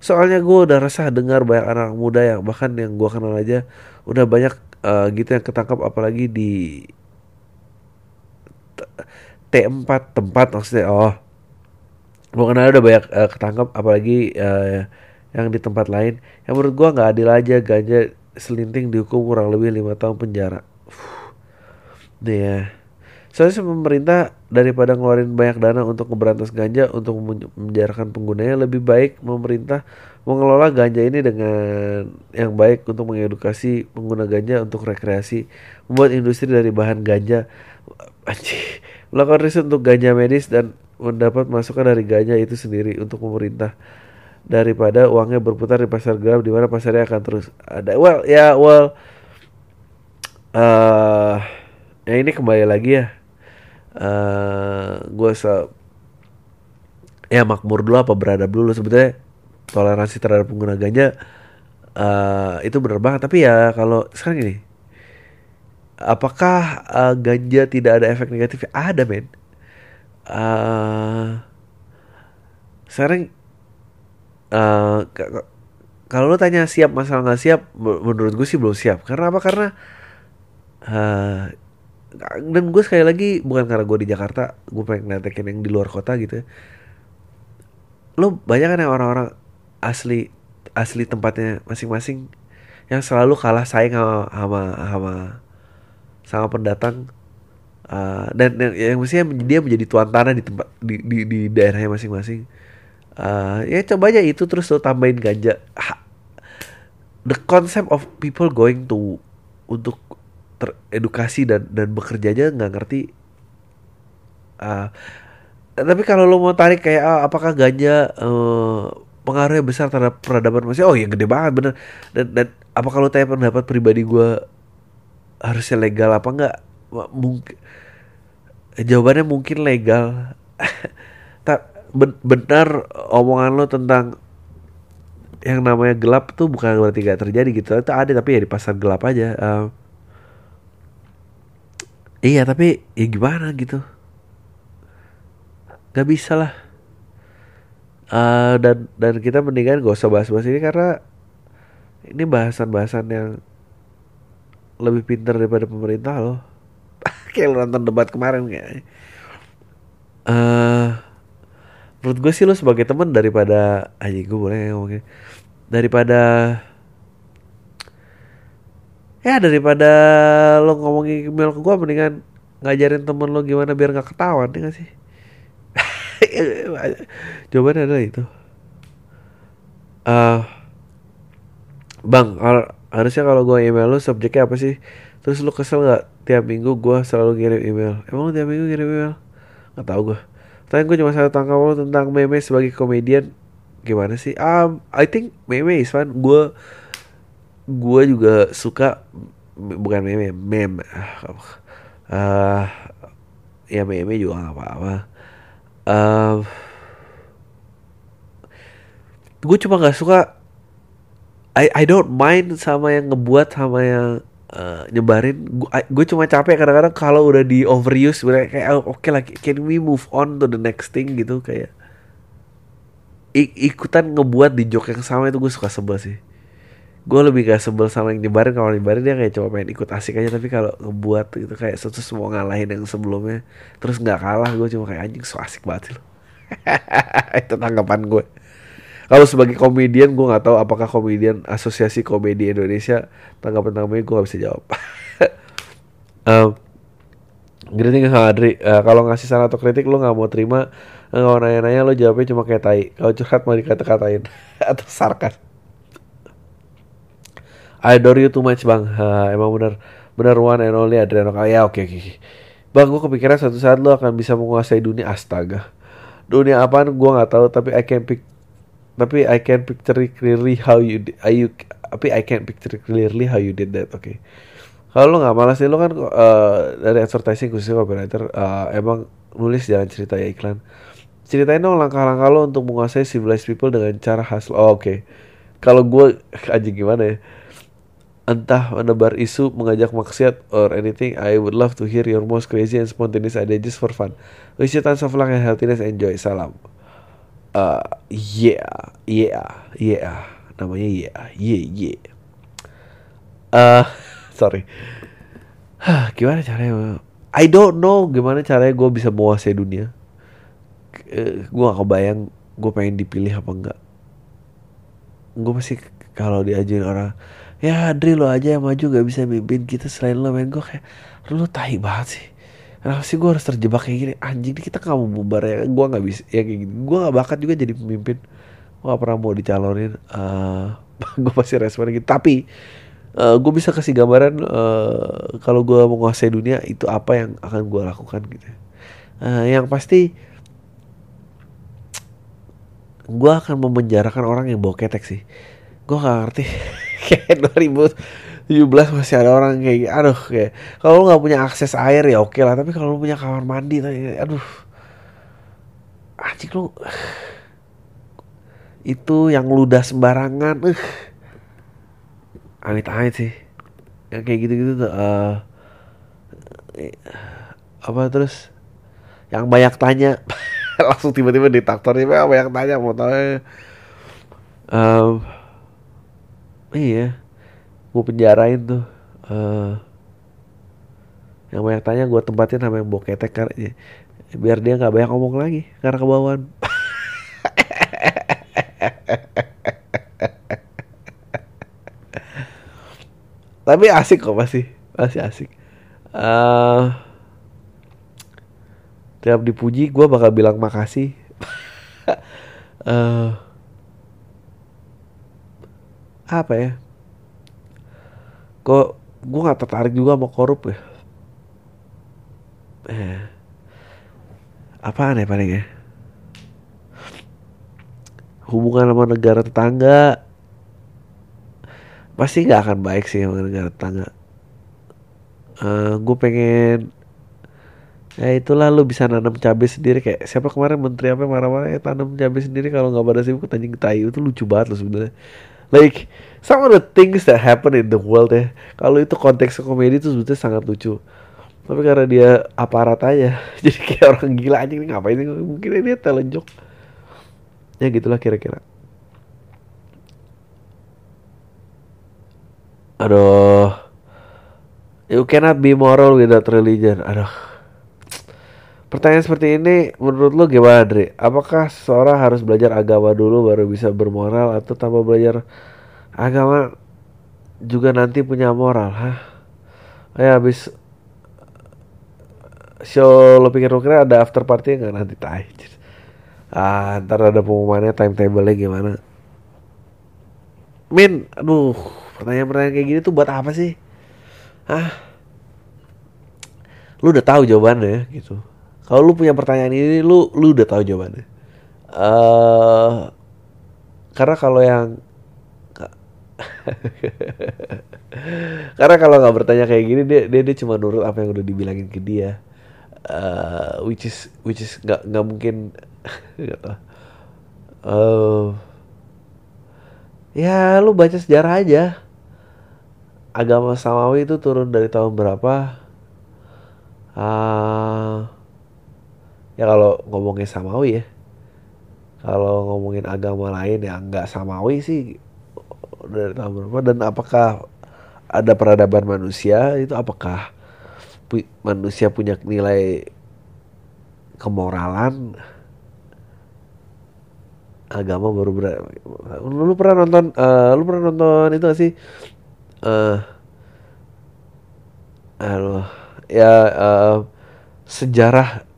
Soalnya gue udah resah dengar banyak anak muda yang bahkan yang gue kenal aja udah banyak uh, gitu yang ketangkap apalagi di T4 tempat maksudnya oh gue kenal udah banyak uh, ketangkap apalagi uh, yang di tempat lain yang menurut gue nggak adil aja ganja selinting dihukum kurang lebih lima tahun penjara. Nih ya Soalnya pemerintah daripada ngeluarin banyak dana untuk memberantas ganja untuk menjarakan penggunanya lebih baik pemerintah mengelola ganja ini dengan yang baik untuk mengedukasi pengguna ganja untuk rekreasi, membuat industri dari bahan ganja. Anjir, melakukan riset untuk ganja medis dan mendapat masukan dari ganja itu sendiri untuk pemerintah. Daripada uangnya berputar di pasar gelap di mana pasarnya akan terus ada. Well, ya yeah, well uh, ya ini kembali lagi ya uh, eh, gue se ya makmur dulu apa beradab dulu. Sebetulnya toleransi terhadap pengguna ganja uh, itu benar banget. Tapi ya kalau sekarang ini apakah uh, ganja tidak ada efek negatif? Ada men. Uh, sekarang uh, kalau lo tanya siap masalah nggak siap menurut gue sih belum siap. Karena apa? Karena uh, dan gue sekali lagi bukan karena gue di Jakarta gue pengen ngeliatin yang di luar kota gitu ya. lo banyak kan yang orang-orang asli asli tempatnya masing-masing yang selalu kalah saing sama sama sama, sama pendatang uh, dan yang, yang mestinya dia menjadi tuan tanah di tempat di di, di daerahnya masing-masing uh, ya coba aja itu terus lo tambahin ganja ha, the concept of people going to untuk teredukasi dan dan bekerja aja nggak ngerti uh, tapi kalau lo mau tarik kayak ah, apakah ganja eh, pengaruhnya besar terhadap peradaban manusia? Oh ya gede banget bener. Dan dan apa kalau tanya pendapat pribadi gue harusnya legal apa enggak mungkin jawabannya mungkin legal. Benar omongan lo tentang yang namanya gelap tuh bukan berarti gak terjadi gitu. Itu ada tapi ya di pasar gelap aja Eh, iya tapi ya gimana gitu? Gak bisa lah. Eh, dan dan kita mendingan gak usah bahas-bahas ini karena ini bahasan-bahasan yang lebih pintar daripada pemerintah loh. Kayak lu nonton debat kemarin kayak eh menurut gue sih lo sebagai teman daripada aja gue boleh ngomongin. Daripada ya daripada lo ngomongin email ke gue mendingan ngajarin temen lo gimana biar nggak ketahuan ya gak sih? Jawabannya adalah itu. Eh bang har- harusnya kalau gue email lo subjeknya apa sih? Terus lo kesel nggak tiap minggu gue selalu ngirim email? Emang lo tiap minggu ngirim email? Nggak tahu gue Tanya gue cuma satu tangkap lo tentang meme sebagai komedian. Gimana sih? Um, I think meme is fun. Gue gue juga suka bukan meme, meme. Ah, ya meme juga gak apa-apa. Um, gue cuma nggak suka. I I don't mind sama yang ngebuat sama yang eh, nyebarin. Gue cuma capek kadang-kadang kalau udah di overuse, sebenarnya kayak oh, oke lah, can we move on to the next thing gitu kayak ik- ikutan ngebuat di joke yang sama itu gue suka sebel sih. Gue lebih gak sebel sama yang nyebarin kalau nyebarin dia kayak cuma pengen ikut asik aja tapi kalau ngebuat gitu kayak terus mau ngalahin yang sebelumnya terus nggak kalah gue cuma kayak anjing so asik banget sih lo. itu tanggapan gue. Kalau sebagai komedian gue nggak tahu apakah komedian asosiasi komedi Indonesia tanggapan tanggapannya gue gak bisa jawab. um, Greeting sama Adri, Eh, kalau ngasih saran atau kritik lo nggak mau terima, mau nanya-nanya lo jawabnya cuma kayak tai. Kalau curhat mau dikata-katain atau sarkas. I adore you too much bang, Ha, emang bener bener one and only Adriano. Ya oke. Bang, gue kepikiran suatu saat lo akan bisa menguasai dunia astaga. Dunia apaan gue nggak tahu, tapi I can pick tapi I can picture clearly how you di- how you tapi I can picture clearly how you did that oke kalau lo nggak malas sih lo kan eh, dari advertising khususnya copywriter eh, emang nulis jalan cerita ya iklan ceritain dong langkah-langkah lo untuk menguasai civilized people dengan cara hasil oh, oke kalau gue aja gimana ya entah menebar isu mengajak maksiat or anything I would love to hear your most crazy and spontaneous ideas just for fun wish you tons of luck and happiness enjoy salam uh, yeah, yeah, yeah. Namanya yeah, yeah, yeah. Uh, sorry. Hah, gimana caranya? I don't know gimana caranya gue bisa menguasai dunia. gue gak kebayang gue pengen dipilih apa enggak. Gue pasti kalau diajuin orang, ya Adri lo aja yang maju gak bisa mimpin kita selain lo men. Gue kayak lu tahi banget sih. Kenapa sih gue harus terjebak kayak gini? Anjing kita gak mau bubar ya. Gue gak bisa ya kayak gini. Gue gak bakat juga jadi pemimpin. Gue gak pernah mau dicalonin uh, Gue pasti respon gitu. Tapi uh, Gue bisa kasih gambaran uh, Kalau gue menguasai dunia Itu apa yang akan gue lakukan gitu uh, Yang pasti Gue akan memenjarakan orang yang bawa ketek sih. Gue gak ngerti Kayak 2017 masih ada orang kayak. Aduh kayak Kalau lu gak punya akses air ya oke lah Tapi kalau lu punya kamar mandi tapi, Aduh. Anjing lu. Itu yang ludah sembarangan uh. Amit-amit sih. Yang kayak gitu-gitu tuh uh, Apa terus? Yang banyak tanya. Langsung tiba-tiba di traktornya banyak tanya mau tahu um, Iya. Gue penjarain tuh. Uh, Yang banyak tanya gue tempatin sama yang bawa ketek karena Biar dia gak banyak ngomong lagi Karena kebauan Tapi asik kok pasti Masih asik. Uh, Tiap dipuji gue bakal bilang makasih. Uh, Apa ya? Kok gue gak tertarik juga sama korup ya? Eh. apaan ya paling ya? Hubungan sama negara tetangga. Pasti nggak akan baik sih sama negara tetangga. Uh, gue pengen ya itulah lu bisa nanam cabai sendiri. Kayak siapa kemarin menteri apa marah-marah ya tanam cabai sendiri kalau nggak pada sibuk anjing tai. Itu lucu banget loh sebenarnya like some of the things that happen in the world ya kalau itu konteks komedi itu sebetulnya sangat lucu. Tapi karena dia aparat aja jadi kayak orang gila anjing ini ngapain sih? Mungkin dia talent joke. Ya gitulah kira-kira. Aduh. You cannot be moral without religion. Aduh Pertanyaan seperti ini menurut lo gimana Dre? Apakah seseorang harus belajar agama dulu baru bisa bermoral atau tanpa belajar agama juga nanti punya moral? Hah? Ya habis show lo pikir lo ada after party nggak nanti tai? Ah, ntar ada pengumumannya timetable-nya gimana? Min, aduh, pertanyaan-pertanyaan kayak gini tuh buat apa sih? Hah? Lu udah tahu jawabannya gitu kalau lu punya pertanyaan ini, lu lu udah tahu jawabannya. Uh, karena kalau yang karena kalau nggak bertanya kayak gini dia, dia dia cuma nurut apa yang udah dibilangin ke dia. Uh, which is which is nggak nggak mungkin. Uh, ya lu baca sejarah aja. Agama samawi itu turun dari tahun berapa? Uh, ya kalau ngomongin samawi ya. Kalau ngomongin agama lain yang nggak samawi sih dari tahun berapa? Dan apakah ada peradaban manusia? Itu apakah pu manusia punya nilai kemoralan? Agama baru ber lu, pernah nonton uh, lu pernah nonton itu gak sih? Uh, aduh ya uh, sejarah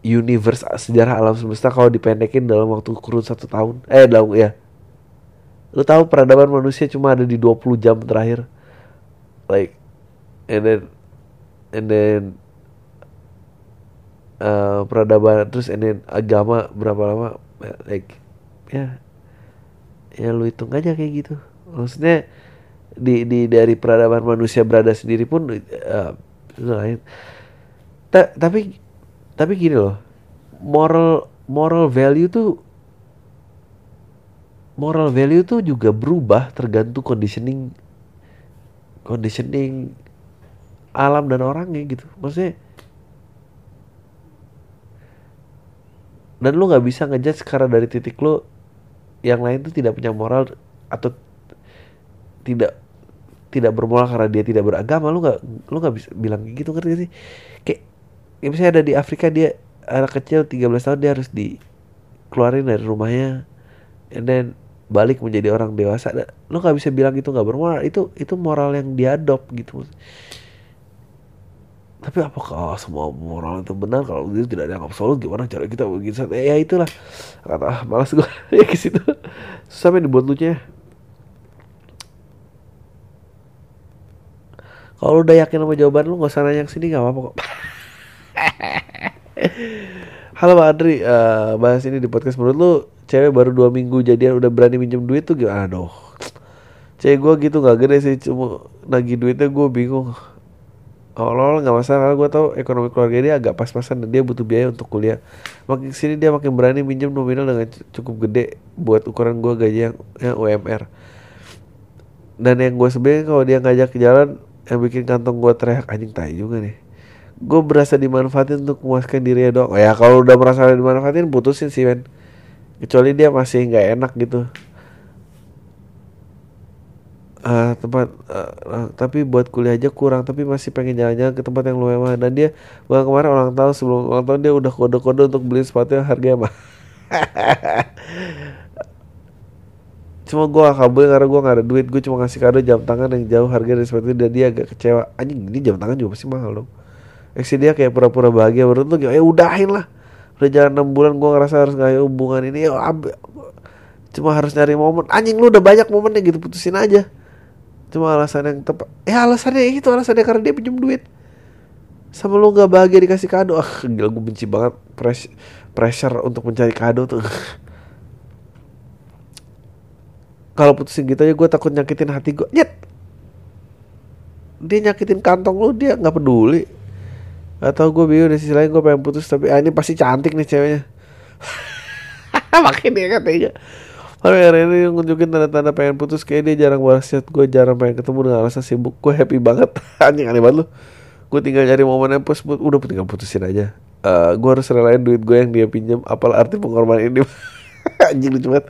universe sejarah alam semesta kalau dipendekin dalam waktu kurun satu tahun. Eh dalam ya. Lu tahu peradaban manusia cuma ada di 20 jam terakhir? Like and then and then uh, peradaban terus and then agama berapa lama? Like ya ya lu hitung aja kayak gitu. Maksudnya di di dari peradaban manusia berada sendiri pun uh, lain Ta tapi tapi gini loh moral moral value tuh moral value tuh juga berubah tergantung conditioning conditioning alam dan orangnya gitu. Maksudnya dan lu nggak bisa ngejudge karena dari titik lu yang lain tuh tidak punya moral atau tidak tidak bermoral karena dia tidak beragama. Lu nggak lu nggak bisa bilang gitu ngerti sih? Kayak ya misalnya ada di Afrika dia anak kecil 13 tahun dia harus dikeluarin dari rumahnya. And then balik menjadi orang dewasa. Lo nggak bisa bilang itu nggak bermoral. Itu itu moral yang diadop gitu tapi apakah semua moral itu benar? Kalau itu tidak ada yang absolut gimana cara kita begitu ya, ya itulah. Kata ah, malas gue ya ke situ. Sampai dibuat lucunya kalau udah yakin sama jawaban lu nggak usah nanya sini nggak apa-apa kok Halo Pak Adri, uh, bahas ini di podcast menurut lu cewek baru dua minggu jadian udah berani minjem duit tuh gimana? Aduh, cewek gue gitu nggak gede sih, cuma nagih duitnya gue bingung. Kalau nggak masalah, gue tau ekonomi keluarga dia agak pas-pasan dan dia butuh biaya untuk kuliah. Makin sini dia makin berani minjem nominal dengan cukup gede buat ukuran gue gaji yang, yang UMR. Dan yang gue sebenarnya kalau dia ngajak ke jalan yang bikin kantong gue teriak anjing tai juga nih gue berasa dimanfaatin untuk memuaskan diri ya dong ya kalau udah merasa dimanfaatin putusin sih men kecuali dia masih nggak enak gitu. Uh, tempat uh, uh, tapi buat kuliah aja kurang tapi masih pengen jalan-jalan ke tempat yang lumayan dan dia bukan kemarin ulang tahun sebelum ulang tahun dia udah kode-kode untuk beli sepatu yang harganya mah cuma gue gak kabel karena gue gak ada duit. Gue cuma ngasih kado jam tangan yang jauh harga dari sepatu dan dia agak kecewa. Anjing ini jam tangan juga pasti mahal dong Eksi dia kayak pura-pura bahagia menurut lu ya udahin lah. Udah jalan 6 bulan gue ngerasa harus nggak hubungan ini. Ya cuma harus nyari momen. Anjing lu udah banyak momennya gitu putusin aja. Cuma alasan yang tepat. Ya alasannya itu alasannya karena dia pinjam duit. Sama lu nggak bahagia dikasih kado. Ah gila gue benci banget press, pressure untuk mencari kado tuh. Kalau putusin gitu aja gue takut nyakitin hati gue nyet! Dia nyakitin kantong lu dia nggak peduli atau gue bingung di sisi lain gue pengen putus tapi ah, ini pasti cantik nih ceweknya. Makin dia katanya Tapi hari ini nunjukin tanda-tanda pengen putus kayak dia jarang balas chat gue jarang pengen ketemu dengan alasan sibuk. Gue happy banget. Anjing aneh banget lu. Gue tinggal cari momennya pas udah tinggal putusin aja. Uh, gue harus relain duit gue yang dia pinjam. Apal arti pengorbanan ini? Anjing lucu banget.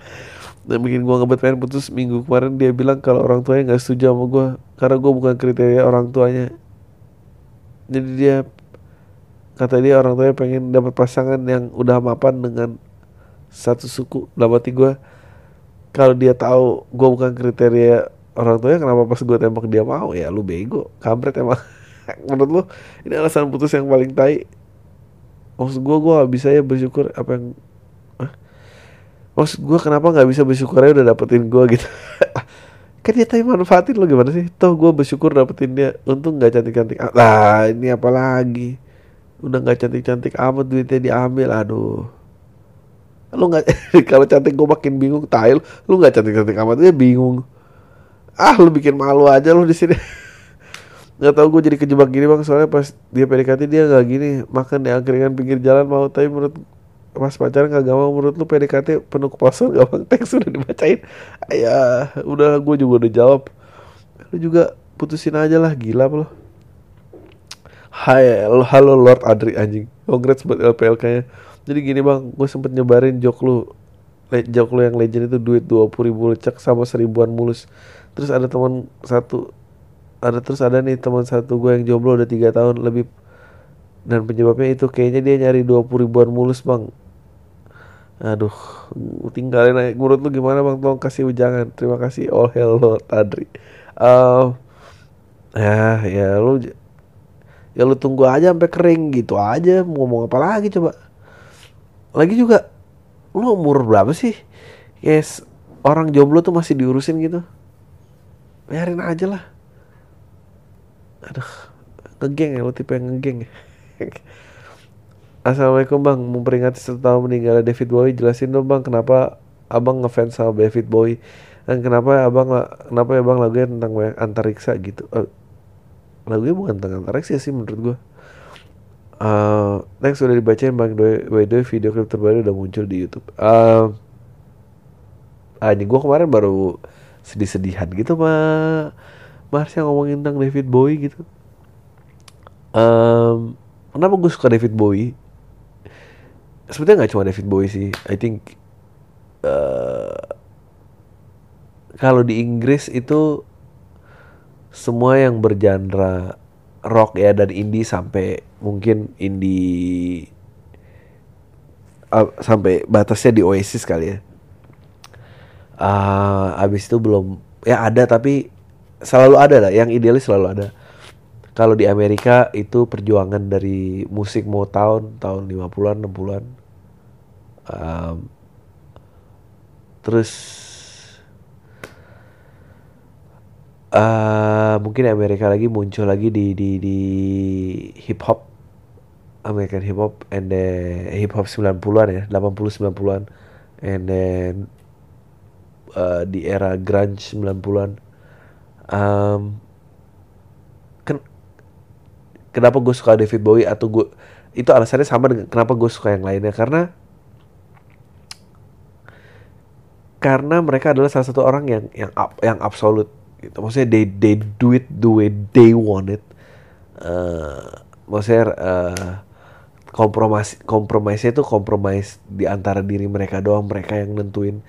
Dan bikin gue ngebet pengen putus minggu kemarin dia bilang kalau orang tuanya nggak setuju sama gue karena gue bukan kriteria orang tuanya. Jadi dia kata dia orang tuanya pengen dapat pasangan yang udah mapan dengan satu suku. Dalam hati gue kalau dia tahu gue bukan kriteria orang tuanya kenapa pas gue tembak dia mau? Ya lu bego. Kampret emang. Menurut lu ini alasan putus yang paling tai. Maksud gue gue gak bisa ya bersyukur apa yang Hah? maksud gue kenapa nggak bisa bersyukur aja udah dapetin gue gitu? Kan dia tadi manfaatin lo gimana sih? Toh gue bersyukur dapetin dia. Untung nggak cantik cantik lah ini apa lagi udah nggak cantik cantik amat duitnya diambil aduh. Lu nggak kalau cantik gue makin bingung tail lu. Nggak cantik cantik amat dia bingung. Ah lu bikin malu aja lu di sini. Nggak tahu gue jadi kejebak gini bang. Soalnya pas dia PDKT dia nggak gini. Makan di angkringan pinggir jalan mau tapi menurut pas pacaran nggak gampang. Menurut lu PDKT penuh kepuasan gampang teks sudah dibacain. Ya udah gue juga udah jawab. Lu juga putusin aja lah gila lo Hai, halo Lord Adri anjing. Congrats buat LPLK nya. Jadi gini bang, gue sempet nyebarin joke lu le- Joke lu yang legend itu duit 20 ribu lecek sama seribuan mulus Terus ada teman satu ada Terus ada nih teman satu gue yang jomblo udah tiga tahun lebih Dan penyebabnya itu kayaknya dia nyari 20 ribuan mulus bang Aduh, tinggalin aja. Menurut lu gimana bang? Tolong kasih ujangan. Terima kasih. All hell Lord Adri. Uh, ya, ya lu ya lu tunggu aja sampai kering gitu aja. Mau ngomong apa lagi coba? Lagi juga lu umur berapa sih? Yes orang jomblo tuh masih diurusin gitu. Biarin aja lah. Aduh ngegeng ya lu tipe yang ngegeng ya. Assalamualaikum bang. Memperingati satu meninggalnya David Bowie. Jelasin dong bang kenapa abang ngefans sama David Bowie? Dan kenapa abang kenapa ya bang lagunya tentang antariksa gitu? Eh, lagunya bukan tentang antariksa sih menurut gue Uh, next sudah dibacain bang by the way, video klip terbaru udah muncul di YouTube. Uh, ah ini gue kemarin baru sedih-sedihan gitu mah Marsha ngomongin tentang David Bowie gitu. Um, kenapa gue suka David Bowie? Sebetulnya nggak cuma David Bowie sih. I think uh, kalau di Inggris itu semua yang bergenre rock ya dan indie sampai mungkin indie uh, sampai batasnya di Oasis kali ya. Uh, abis itu belum ya ada tapi selalu ada lah yang idealis selalu ada. Kalau di Amerika itu perjuangan dari musik Motown tahun 50-an 60-an. Um, terus uh, mungkin Amerika lagi muncul lagi di di di hip hop. American hip hop and then hip hop 90-an ya 80 90-an and then uh, di era grunge 90-an um, ken kenapa gue suka David Bowie atau gue itu alasannya sama dengan kenapa gue suka yang lainnya. Karena karena mereka adalah salah satu orang yang yang yang absolut gitu. Maksudnya they they do it the way they want it. Uh, maksudnya uh, kompromis kompromisnya itu kompromis di antara diri mereka doang. Mereka yang nentuin.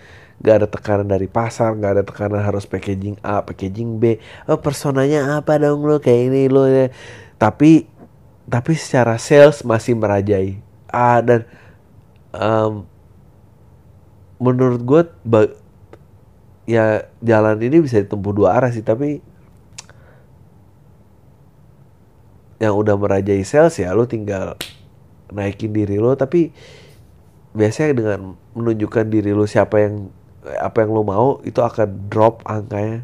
Gak ada tekanan dari pasar gak ada tekanan harus packaging A packaging B. Oh personanya apa dong lo kayak ini lo ya tapi tapi secara sales masih merajai ah dan um, menurut gue ya jalan ini bisa ditempuh dua arah sih tapi yang udah merajai sales ya lo tinggal naikin diri lo tapi biasanya dengan menunjukkan diri lo siapa yang apa yang lo mau itu akan drop angkanya.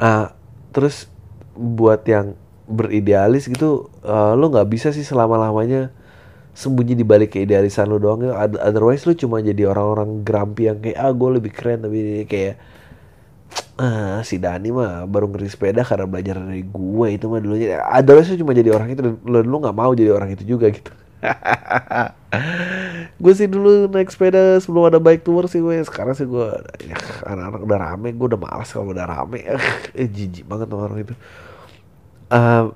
Nah terus buat yang beridealis gitu uh, lo nggak bisa sih selama lamanya sembunyi di balik keidealisan lo doang. Otherwise lo cuma jadi orang-orang grumpy yang kayak ah gue lebih keren tapi kayak ah si Dani mah baru ngeri sepeda karena belajar dari gue itu mah dulunya. Otherwise lo cuma jadi orang itu dan lo, lo nggak mau jadi orang itu juga gitu. Gue sih dulu naik sepeda sebelum ada bike tour sih gue sekarang sih gue ya, anak-anak udah rame gue udah malas kalau udah rame. Eh jijik banget orang itu. Uh,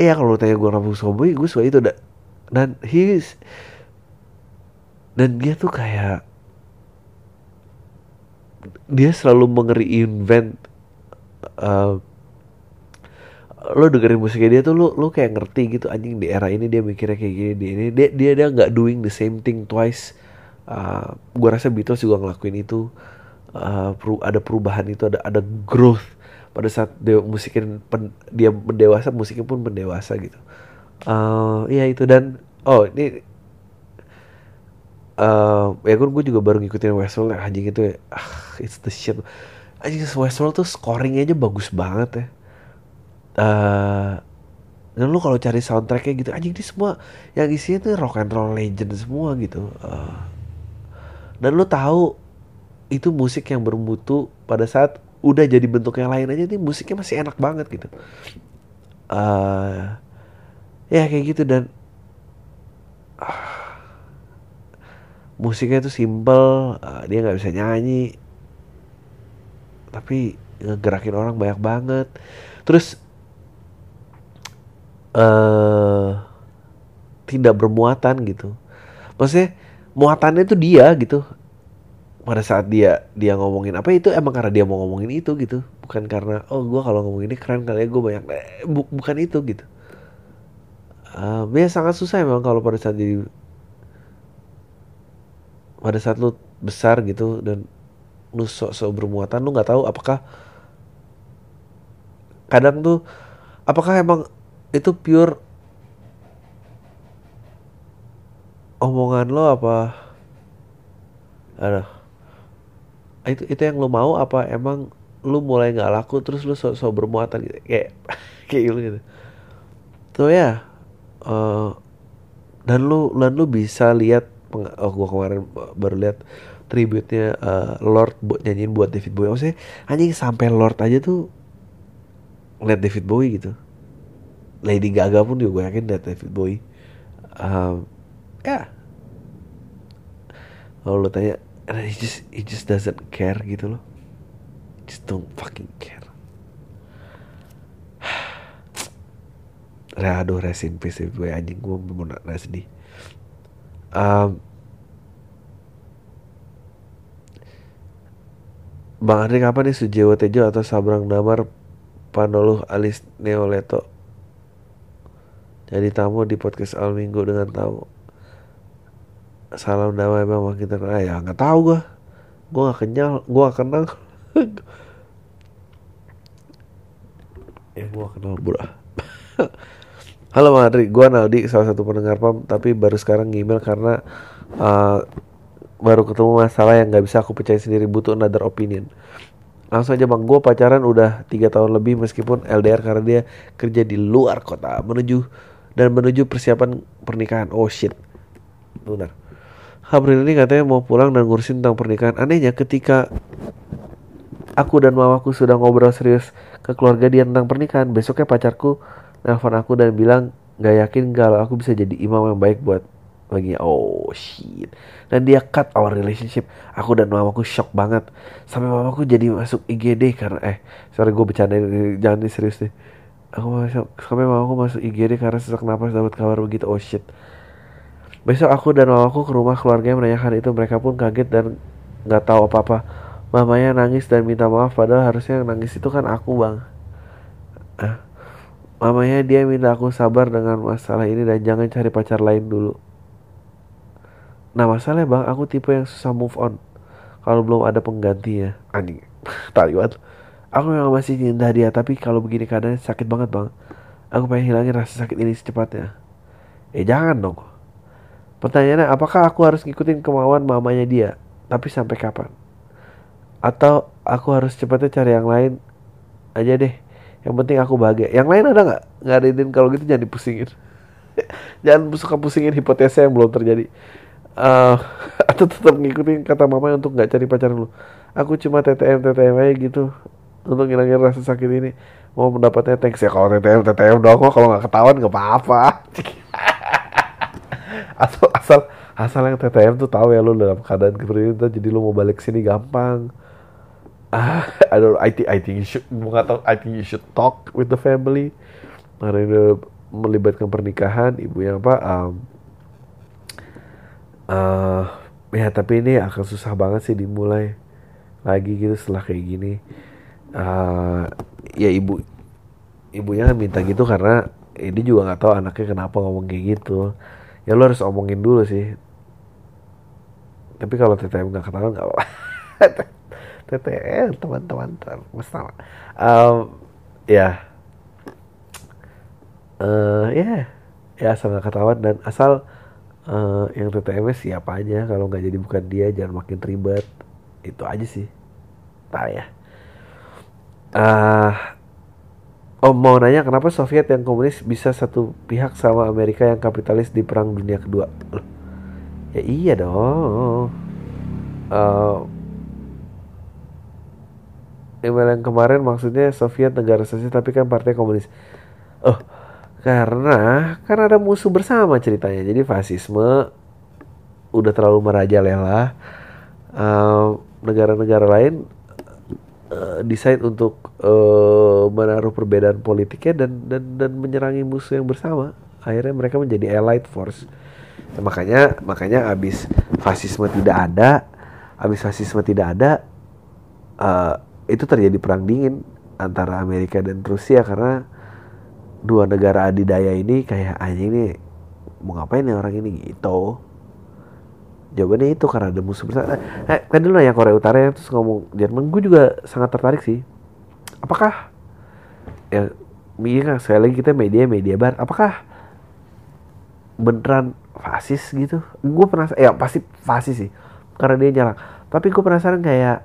ya kalau tanya gue Rabu Soboy gue suka itu da dan he's dan dia tuh kayak dia selalu mengeri invent uh, lo dengerin musiknya dia tuh lo lo kayak ngerti gitu anjing di era ini dia mikirnya kayak gini di ini dia dia dia nggak doing the same thing twice. Uh, gue rasa Beatles juga ngelakuin itu. Uh, peru, ada perubahan itu ada ada growth. Pada saat dia musikin pen, dia mendewasa musiknya pun mendewasa gitu uh, ya itu dan oh ini uh, ya gue juga baru ngikutin Westworld anjing itu ya. Ah, it's the shit. Anjing Westworld tuh scoringnya aja bagus banget ya. Uh, dan lu kalau cari soundtracknya gitu anjing ini semua yang isinya tuh rock and roll legend semua gitu. Uh, dan lu tahu itu musik yang bermutu pada saat udah jadi bentuk yang lain aja nih musiknya masih enak banget gitu. Uh, ya kayak gitu dan uh, musiknya tuh simple uh, dia nggak bisa nyanyi. Tapi ngegerakin orang banyak banget. Terus uh, tidak bermuatan gitu. Maksudnya muatannya itu dia gitu. Pada saat dia dia ngomongin apa itu emang karena dia mau ngomongin itu gitu. Bukan karena oh gue kalau ngomongin ini keren kali ya gue banyak eh, bu, bukan itu gitu uh, ya sangat susah emang kalau pada saat jadi pada saat lu besar gitu dan lu sok-sok bermuatan lu nggak tahu apakah kadang tuh apakah emang itu pure omongan lo apa? Ada itu itu yang lo mau apa emang lu mulai nggak laku terus lu so, so bermuatan gitu? Kayak kayak gitu, gitu. tuh ya uh, dan lu dan lu bisa lihat oh gua kemarin baru lihat tribute-nya uh, Lord buat nyanyiin buat David Bowie. Maksudnya anjing sampai Lord aja tuh lihat David Bowie gitu. Lady Gaga pun juga gue yakin dari David Bowie. Um, ya. Kalau lo tanya he just he just doesn't care gitu loh. Just don't fucking care Nah, aduh rest in peace gue anjing gue nanya sedih um, Bang Andri kapan nih Sujiwo Tejo atau Sabrang Damar Panoloh Alis Neoleto jadi tamu di podcast Al Minggu dengan tamu. Salam damai bang makin terkenal ya nggak tahu gue gue nggak kenyal gue gak kenal. Ya gue kenal bro halo Bang Adri gue Naldi salah satu pendengar pam tapi baru sekarang email karena uh, baru ketemu masalah yang nggak bisa aku percaya sendiri butuh another opinion langsung aja bang gue pacaran udah tiga tahun lebih meskipun LDR karena dia kerja di luar kota menuju dan menuju persiapan pernikahan. Oh shit. Benar. April ini katanya mau pulang dan ngurusin tentang pernikahan. Anehnya ketika aku dan mamaku sudah ngobrol serius ke keluarga dia tentang pernikahan, besoknya pacarku nelfon aku dan bilang gak yakin kalau aku bisa jadi imam yang baik buat baginya. Oh shit. Dan dia cut our relationship. Aku dan mamaku shock banget. Sampai mamaku jadi masuk IGD karena eh sorry gue bercanda jangan serius deh aku masuk sampai aku masuk IGD karena sesak napas dapat kabar begitu oh shit besok aku dan mamaku ke rumah keluarga menanyakan itu mereka pun kaget dan nggak tahu apa apa mamanya nangis dan minta maaf padahal harusnya yang nangis itu kan aku bang. Mamanya dia minta aku sabar dengan masalah ini dan jangan cari pacar lain dulu nah masalahnya bang aku tipe yang susah move on kalau belum ada penggantinya anjing taliwan Aku memang masih cinta dia, tapi kalau begini keadaannya sakit banget bang. Aku pengen hilangin rasa sakit ini secepatnya. Eh jangan dong. Pertanyaannya, apakah aku harus ngikutin kemauan mamanya dia? Tapi sampai kapan? Atau aku harus cepatnya cari yang lain aja deh yang penting aku bahagia. Yang lain ada nggak? Nggak ada ide kalau gitu jangan dipusingin. Jangan suka pusingin hipotesa yang belum terjadi. Uh, atau tetap ngikutin kata mama untuk nggak cari pacar lu. Aku cuma TTM TTM aja gitu. Untuk ngilangin rasa sakit ini. Mau mendapatnya thanks ya. Kalau TTM TTM doang kok. Kalau nggak ketahuan nggak apa-apa. Asal asal asal yang TTM tuh tahu ya lu dalam keadaan seperti jadi lu mau balik sini gampang ah I don't I think I think you should tahu I think you should talk with the family. Karena melibatkan pernikahan ibu yang apa um, uh, ya tapi ini akan susah banget sih dimulai lagi gitu setelah kayak gini. Uh, ya ibu ibunya kan minta gitu karena ini juga nggak tahu anaknya kenapa ngomong kayak gitu. Ya lo harus omongin dulu sih. Tapi kalau TTM nggak ketahuan nggak apa TTM teman-teman bersama. Um, ya. Uh, ya. Yeah. ya asal nggak ketahuan dan asal uh, yang TTM siapa aja. Kalau nggak jadi bukan dia jangan makin ribet. Itu aja sih. Tak ya. Uh, oh mau nanya kenapa Soviet yang komunis bisa satu pihak sama Amerika yang kapitalis di perang dunia kedua? Loh, ya iya dong. Uh, email yang kemarin maksudnya Soviet negara sosial tapi kan partai komunis. Oh karena kan ada musuh bersama ceritanya. Jadi fasisme udah terlalu merajalela. Uh, negara-negara lain uh, decide untuk uh, menaruh perbedaan politiknya dan dan dan menyerangi musuh yang bersama. Akhirnya mereka menjadi allied force. Nah, makanya makanya abis fasisme tidak ada abis fasisme tidak ada uh, itu terjadi perang dingin antara Amerika dan Rusia karena dua negara adidaya ini kayak anjing ini mau ngapain ya orang ini? Gitu. Jawabannya itu karena ada musuh bersama eh, kan dulu ya Korea Utara yang terus ngomong Jerman gue juga sangat tertarik sih. Apakah ya iya sekali lagi kita media media bar apakah beneran fasis gitu? Gue penasaran ya pasti fasis sih karena dia nyerang. Tapi gue penasaran kayak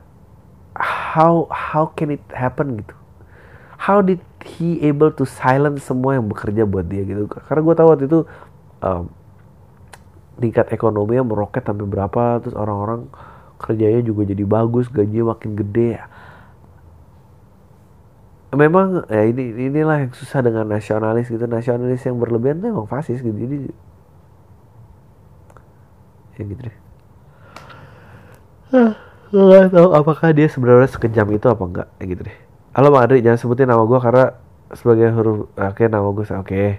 how how can it happen gitu? How did he able to silence semua yang bekerja buat dia gitu? Karena gue tahu waktu itu um, tingkat ekonomi yang meroket sampai berapa terus orang-orang kerjanya juga jadi bagus gajinya makin gede. Memang ya ini inilah yang susah dengan nasionalis gitu. Nasionalis yang berlebihan tuh emang fasis gitu. Jadi ya gitu deh nggak tahu apakah dia sebenarnya sekejam itu apa enggak ya gitu deh. Halo bang jangan sebutin nama gue karena sebagai huruf oke nama gue oke. Okay.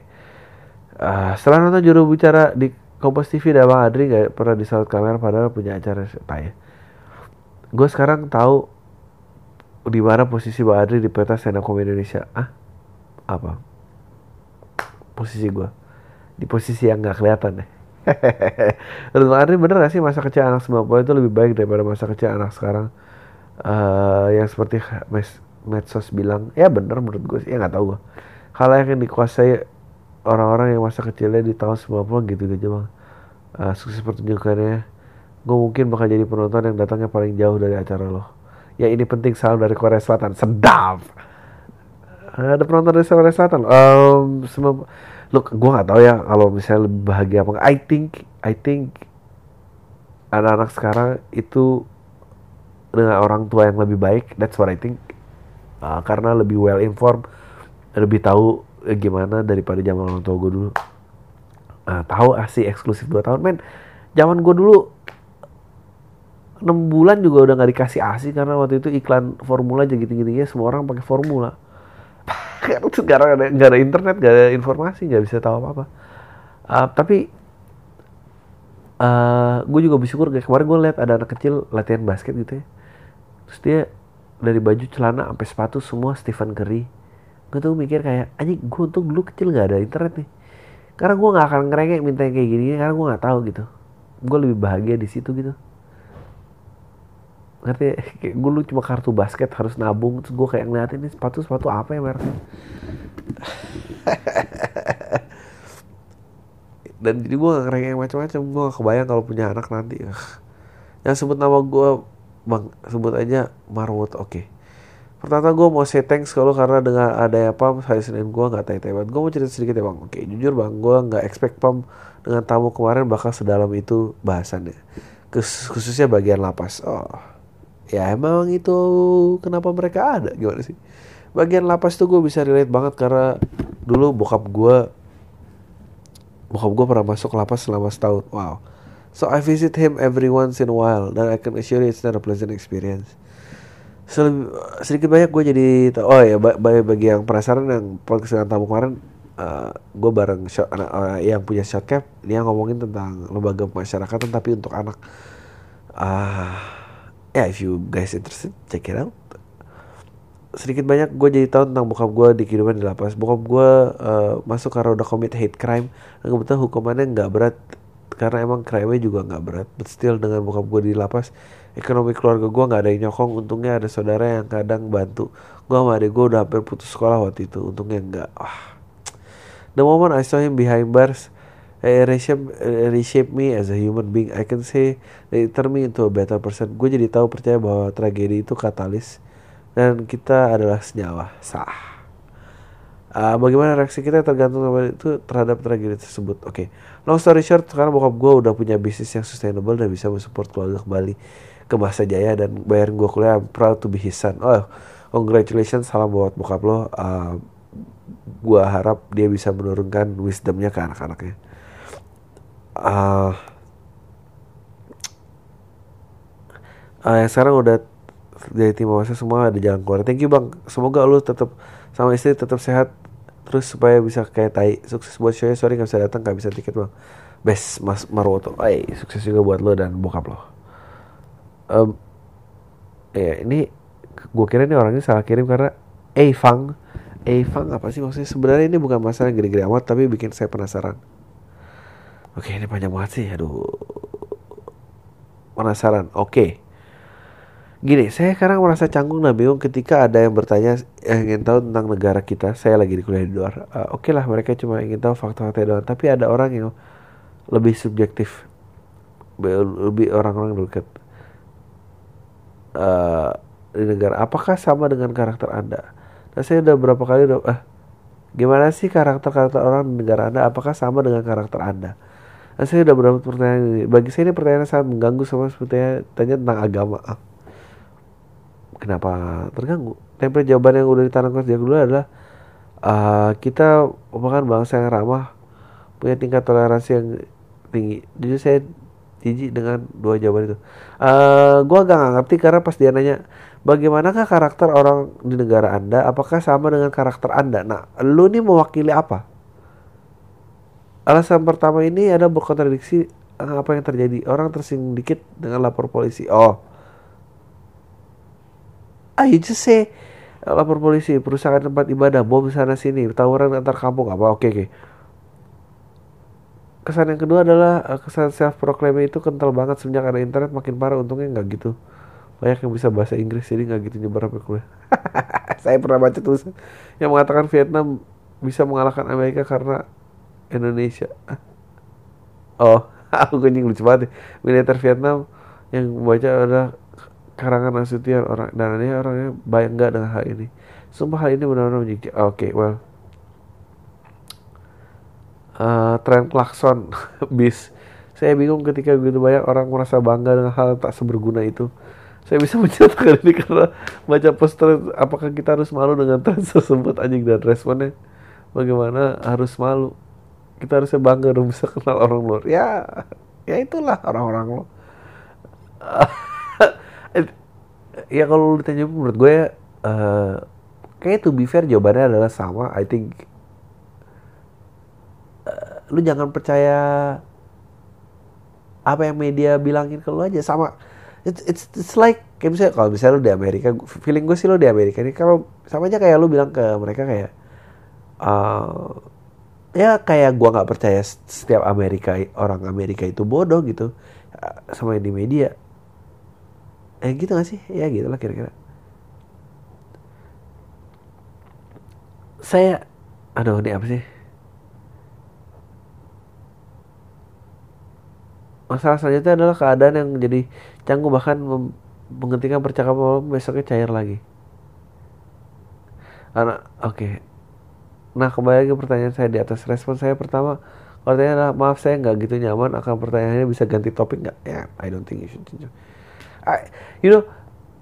uh, setelah nonton juru bicara di Kompas TV dan bang Adri gak pernah disaut kamera padahal punya acara tanya. Gue sekarang tahu di mana posisi bang Adri di peta stand up Indonesia. Ah apa? Posisi gue di posisi yang nggak kelihatan deh Menurut Bang Andri bener gak sih masa kecil anak 90 itu lebih baik daripada masa kecil anak sekarang? Uh, Yang seperti mes medsos bilang Ya bener menurut gue sih, ya gak tau gue Kalau yang dikuasai orang-orang yang masa kecilnya di tahun 90 gitu aja bang. Uh, Sukses pertunjukannya Gue mungkin bakal jadi penonton yang datangnya paling jauh dari acara lo. Ya ini penting salam dari Korea Selatan. Sedap! Ada penonton dari Korea Selatan? Um, look gue nggak tahu ya kalau misalnya lebih bahagia apa I think I think anak-anak sekarang itu dengan orang tua yang lebih baik that's what I think. Uh, karena lebih well informed lebih tahu eh, gimana daripada zaman orang tua gue dulu. Uh, tahu asih eksklusif 2 tahun. Men zaman gue dulu 6 bulan juga udah nggak dikasih asi karena waktu itu iklan formula aja gitu-gitu ya semua orang pakai formula karena sekarang ada nggak ada internet nggak ada informasi nggak bisa tahu apa apa uh, tapi uh, ah, gue juga bersyukur kayak kemarin gue lihat ada anak kecil latihan basket gitu ya. Terus dia dari baju celana sampai sepatu semua Stephen Curry. Gue tuh mikir kayak anjing gue untuk dulu kecil nggak ada internet nih. Karena gue nggak akan ngerengek minta yang kayak gini karena gue nggak tahu gitu. Gue lebih bahagia di situ gitu ngerti? Kayak gue lu cuma kartu basket harus nabung terus gue kayak ngeliatin ini sepatu sepatu apa ya mereknya dan jadi gue gak ngerengek macam-macam. Gue gak kebayang kalau punya anak nanti. Yang sebut nama gue bang sebut aja Marwot oke. Okay. pertama gue mau say thanks kalau karena dengan ada apa hari Senin gue nggak tay banget. Gue mau cerita sedikit ya bang. Oke jujur bang gue nggak expect pam dengan tamu kemarin bakal sedalam itu bahasannya. Khusus, khususnya bagian lapas. Oh ya emang itu kenapa mereka ada? Gimana sih? Bagian lapas tuh gue bisa relate banget karena dulu bokap gue bokap gue pernah masuk lapas selama setahun. Wow. So I visit him every once in a while dan I can assure you it's not a pleasant experience. Sedikit banyak gue jadi oh ya bagi, bagi yang penasaran yang podcast dengan tamu kemarin uh, gue bareng shot, uh, yang punya shot cap dia ngomongin tentang lembaga masyarakat tapi untuk anak. Uh, ya yeah, if you guys interested check it out. Sedikit banyak gue jadi tahu tentang bokap gue di kehidupan di lapas. Bokap gue uh, masuk karena udah commit hate crime. Kebetulan hukumannya nggak berat karena emang crime-nya juga nggak berat. But still dengan bokap gue di lapas ekonomi keluarga gue nggak ada yang nyokong. Untungnya ada saudara yang kadang bantu. Gue sama adik gue udah hampir putus sekolah waktu itu. Untungnya enggak ah. the moment I saw him behind bars reshape, it reshape me as a human being. I can say that it turned me into a better person. Gue jadi tahu percaya bahwa tragedi itu katalis. Dan kita adalah senyawa. Sah. Uh, bagaimana reaksi kita tergantung itu terhadap tragedi tersebut. Oke, okay. long story short, sekarang bokap gue udah punya bisnis yang sustainable dan bisa mensupport keluarga kembali ke Bahasa Jaya dan bayarin gue kuliah. I'm proud to be his son. Oh congratulations salam buat bokap lo. Uh, ah, gue harap dia bisa menurunkan wisdomnya ke anak-anaknya uh, uh, yang sekarang udah dari tim masa semua ada jalan keluar. Thank you bang. Semoga lo tetap sama istri tetap sehat terus supaya bisa kayak tai. Sukses buat show sorry nggak bisa datang nggak bisa tiket bang. Best mas Marwoto. Ay sukses juga buat lo dan bokap lo. Um, ya ini gue kira ini orangnya salah kirim karena Eifang. Eifang apa sih maksudnya? Sebenarnya ini bukan masalah gede-gede amat tapi bikin saya penasaran oke ini panjang banget sih aduh. Penasaran oke. Gini saya sekarang merasa canggung dan bingung ketika ada yang bertanya yang ingin tahu tentang negara kita. Saya lagi di kuliah di luar. Uh, oke lah mereka cuma ingin tahu fakta-fakta doang. Tapi ada orang yang lebih subjektif. Lebih orang-orang dekat uh, di negara. Apakah sama dengan karakter anda? Nah saya udah berapa kali udah eh, gimana sih karakter karakter orang di negara anda? Apakah sama dengan karakter anda saya udah berapa pertanyaan ini bagi saya ini pertanyaan sangat mengganggu sama seperti tanya tentang agama ah. kenapa terganggu template jawaban yang udah ditanamkan sejak dulu adalah uh, kita merupakan bangsa yang ramah punya tingkat toleransi yang tinggi jadi saya jijik dengan dua jawaban itu. Uh, eh, gue agak gak ngerti karena pas dia nanya bagaimanakah karakter orang di negara anda, apakah sama dengan karakter anda? Nah, lu ini mewakili apa? Alasan pertama ini ada berkontradiksi eh, apa yang terjadi. Orang tersinggung dikit dengan lapor polisi. Oh, ah you just say lapor polisi perusahaan tempat ibadah bom sana sini tawuran antar kampung apa? Oke okay, oke. Kesan yang kedua adalah uh, kesan self proclaim itu kental banget semenjak ada internet makin parah untungnya nggak gitu. Banyak yang bisa bahasa Inggris jadi nggak gitu nyebar sampai kuliah. Saya pernah baca tulisan yang mengatakan Vietnam bisa mengalahkan Amerika karena Indonesia oh aku kencing lucu banget militer Vietnam yang baca adalah karangan Nasution orang dan ini orangnya bangga dengan hal ini sumpah hal ini benar-benar menjadi oke okay, well uh, tren klakson bis. Saya bingung ketika begitu banyak orang merasa bangga dengan hal tak seberguna itu. Saya bisa menceritakan ini karena baca poster apakah kita harus malu dengan tren tersebut anjing dan responnya bagaimana harus malu. Kita harusnya bangga dong bisa kenal orang luar. Ya, ya itulah orang-orang lo. ya kalau ditanya menurut gue uh, kayak to be fair jawabannya adalah sama. I think lu jangan percaya apa yang media bilangin ke lu aja sama it's it's, it's like kayak misalnya kalau misalnya lu di Amerika feeling gue sih lu di Amerika ini kalau sama aja kayak lu bilang ke mereka kayak uh, ya kayak gua nggak percaya setiap Amerika orang Amerika itu bodoh gitu uh, sama yang di media eh gitu gak sih ya gitu lah kira-kira saya aduh ini apa sih Masalah selanjutnya adalah keadaan yang jadi canggung bahkan menghentikan percakapan besoknya cair lagi. anak oke okay. Nah kembali lagi pertanyaan saya di atas. Respon saya pertama kalau tanya adalah maaf saya nggak gitu nyaman akan pertanyaannya bisa ganti topik nggak? Ya yeah, I don't think you should I, you know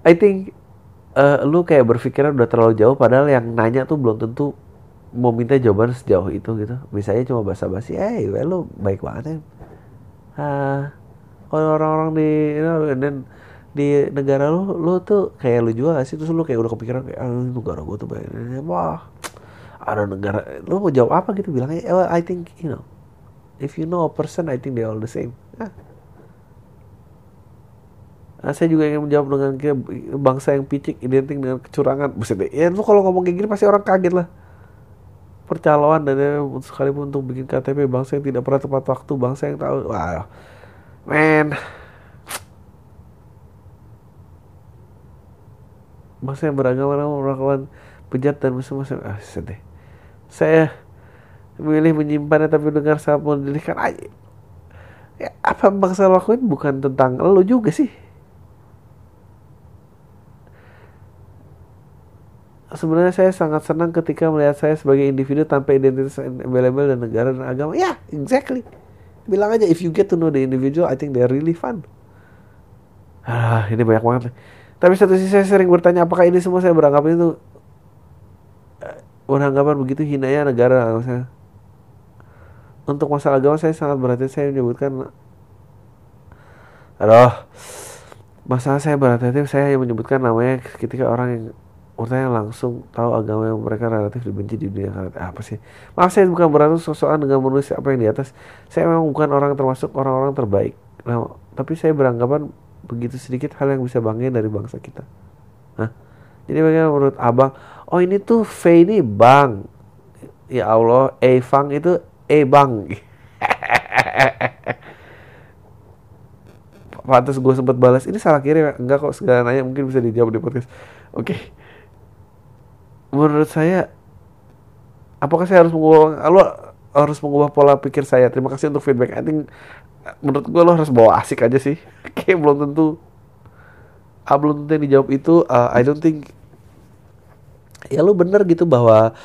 I think uh, lu kayak berpikiran udah terlalu jauh padahal yang nanya tuh belum tentu mau minta jawaban sejauh itu gitu. Misalnya cuma basa-basi eh hey, well, lu baik banget ya uh, kalau orang-orang di you know, dan di negara lu lu tuh kayak lu gak sih? Terus lu kayak udah kepikiran kayak ah negara gue tuh baik wah ada negara lu mau jawab apa gitu bilangnya well, I think you know if you know a person I think they all the same ah. Nah, saya juga ingin menjawab dengan bangsa yang picik identik dengan kecurangan. Buset deh. Ya lu kalau ngomong kayak gini pasti orang kaget lah. Percaloan dan sekalipun untuk bikin KTP bangsa yang tidak pernah tepat waktu, bangsa yang tahu. Wah, men. Bangsa yang beragama melakukan pejat dan musuh-musuh. Ah, sedih. Saya memilih menyimpannya tapi dengar saat mau dilihat aja. Ya, apa bangsa lakuin bukan tentang lo juga sih sebenarnya saya sangat senang ketika melihat saya sebagai individu tanpa identitas embel-embel dan negara dan agama. Ya, yeah, exactly. Bilang aja if you get to know the individual, I think they're really fun. Ah, ini banyak banget. Tapi satu sisi saya sering bertanya apakah ini semua saya beranggapan itu beranggapan begitu hinanya negara saya. Untuk masalah agama saya sangat berhati saya menyebutkan Aduh Masalah saya berhati-hati saya yang menyebutkan namanya ketika orang yang Urtanya langsung tahu agama yang mereka relatif dibenci di dunia karate. Apa sih? Maaf saya bukan berarti sosokan dengan menulis apa yang di atas. Saya memang bukan orang termasuk orang-orang terbaik. Nah, tapi saya beranggapan begitu sedikit hal yang bisa bangga dari bangsa kita. Hah? Jadi bagaimana menurut abang? Oh ini tuh V ini bang. Ya Allah, E Fang itu E bang. Pantas gue sempat balas ini salah kirim enggak kok segala nanya mungkin bisa dijawab di podcast. Oke. Okay menurut saya apakah saya harus mengubah lo harus mengubah pola pikir saya terima kasih untuk feedback I think menurut gue lo harus bawa asik aja sih kayak belum tentu ah, belum tentu yang dijawab itu uh, I don't think ya lo bener gitu bahwa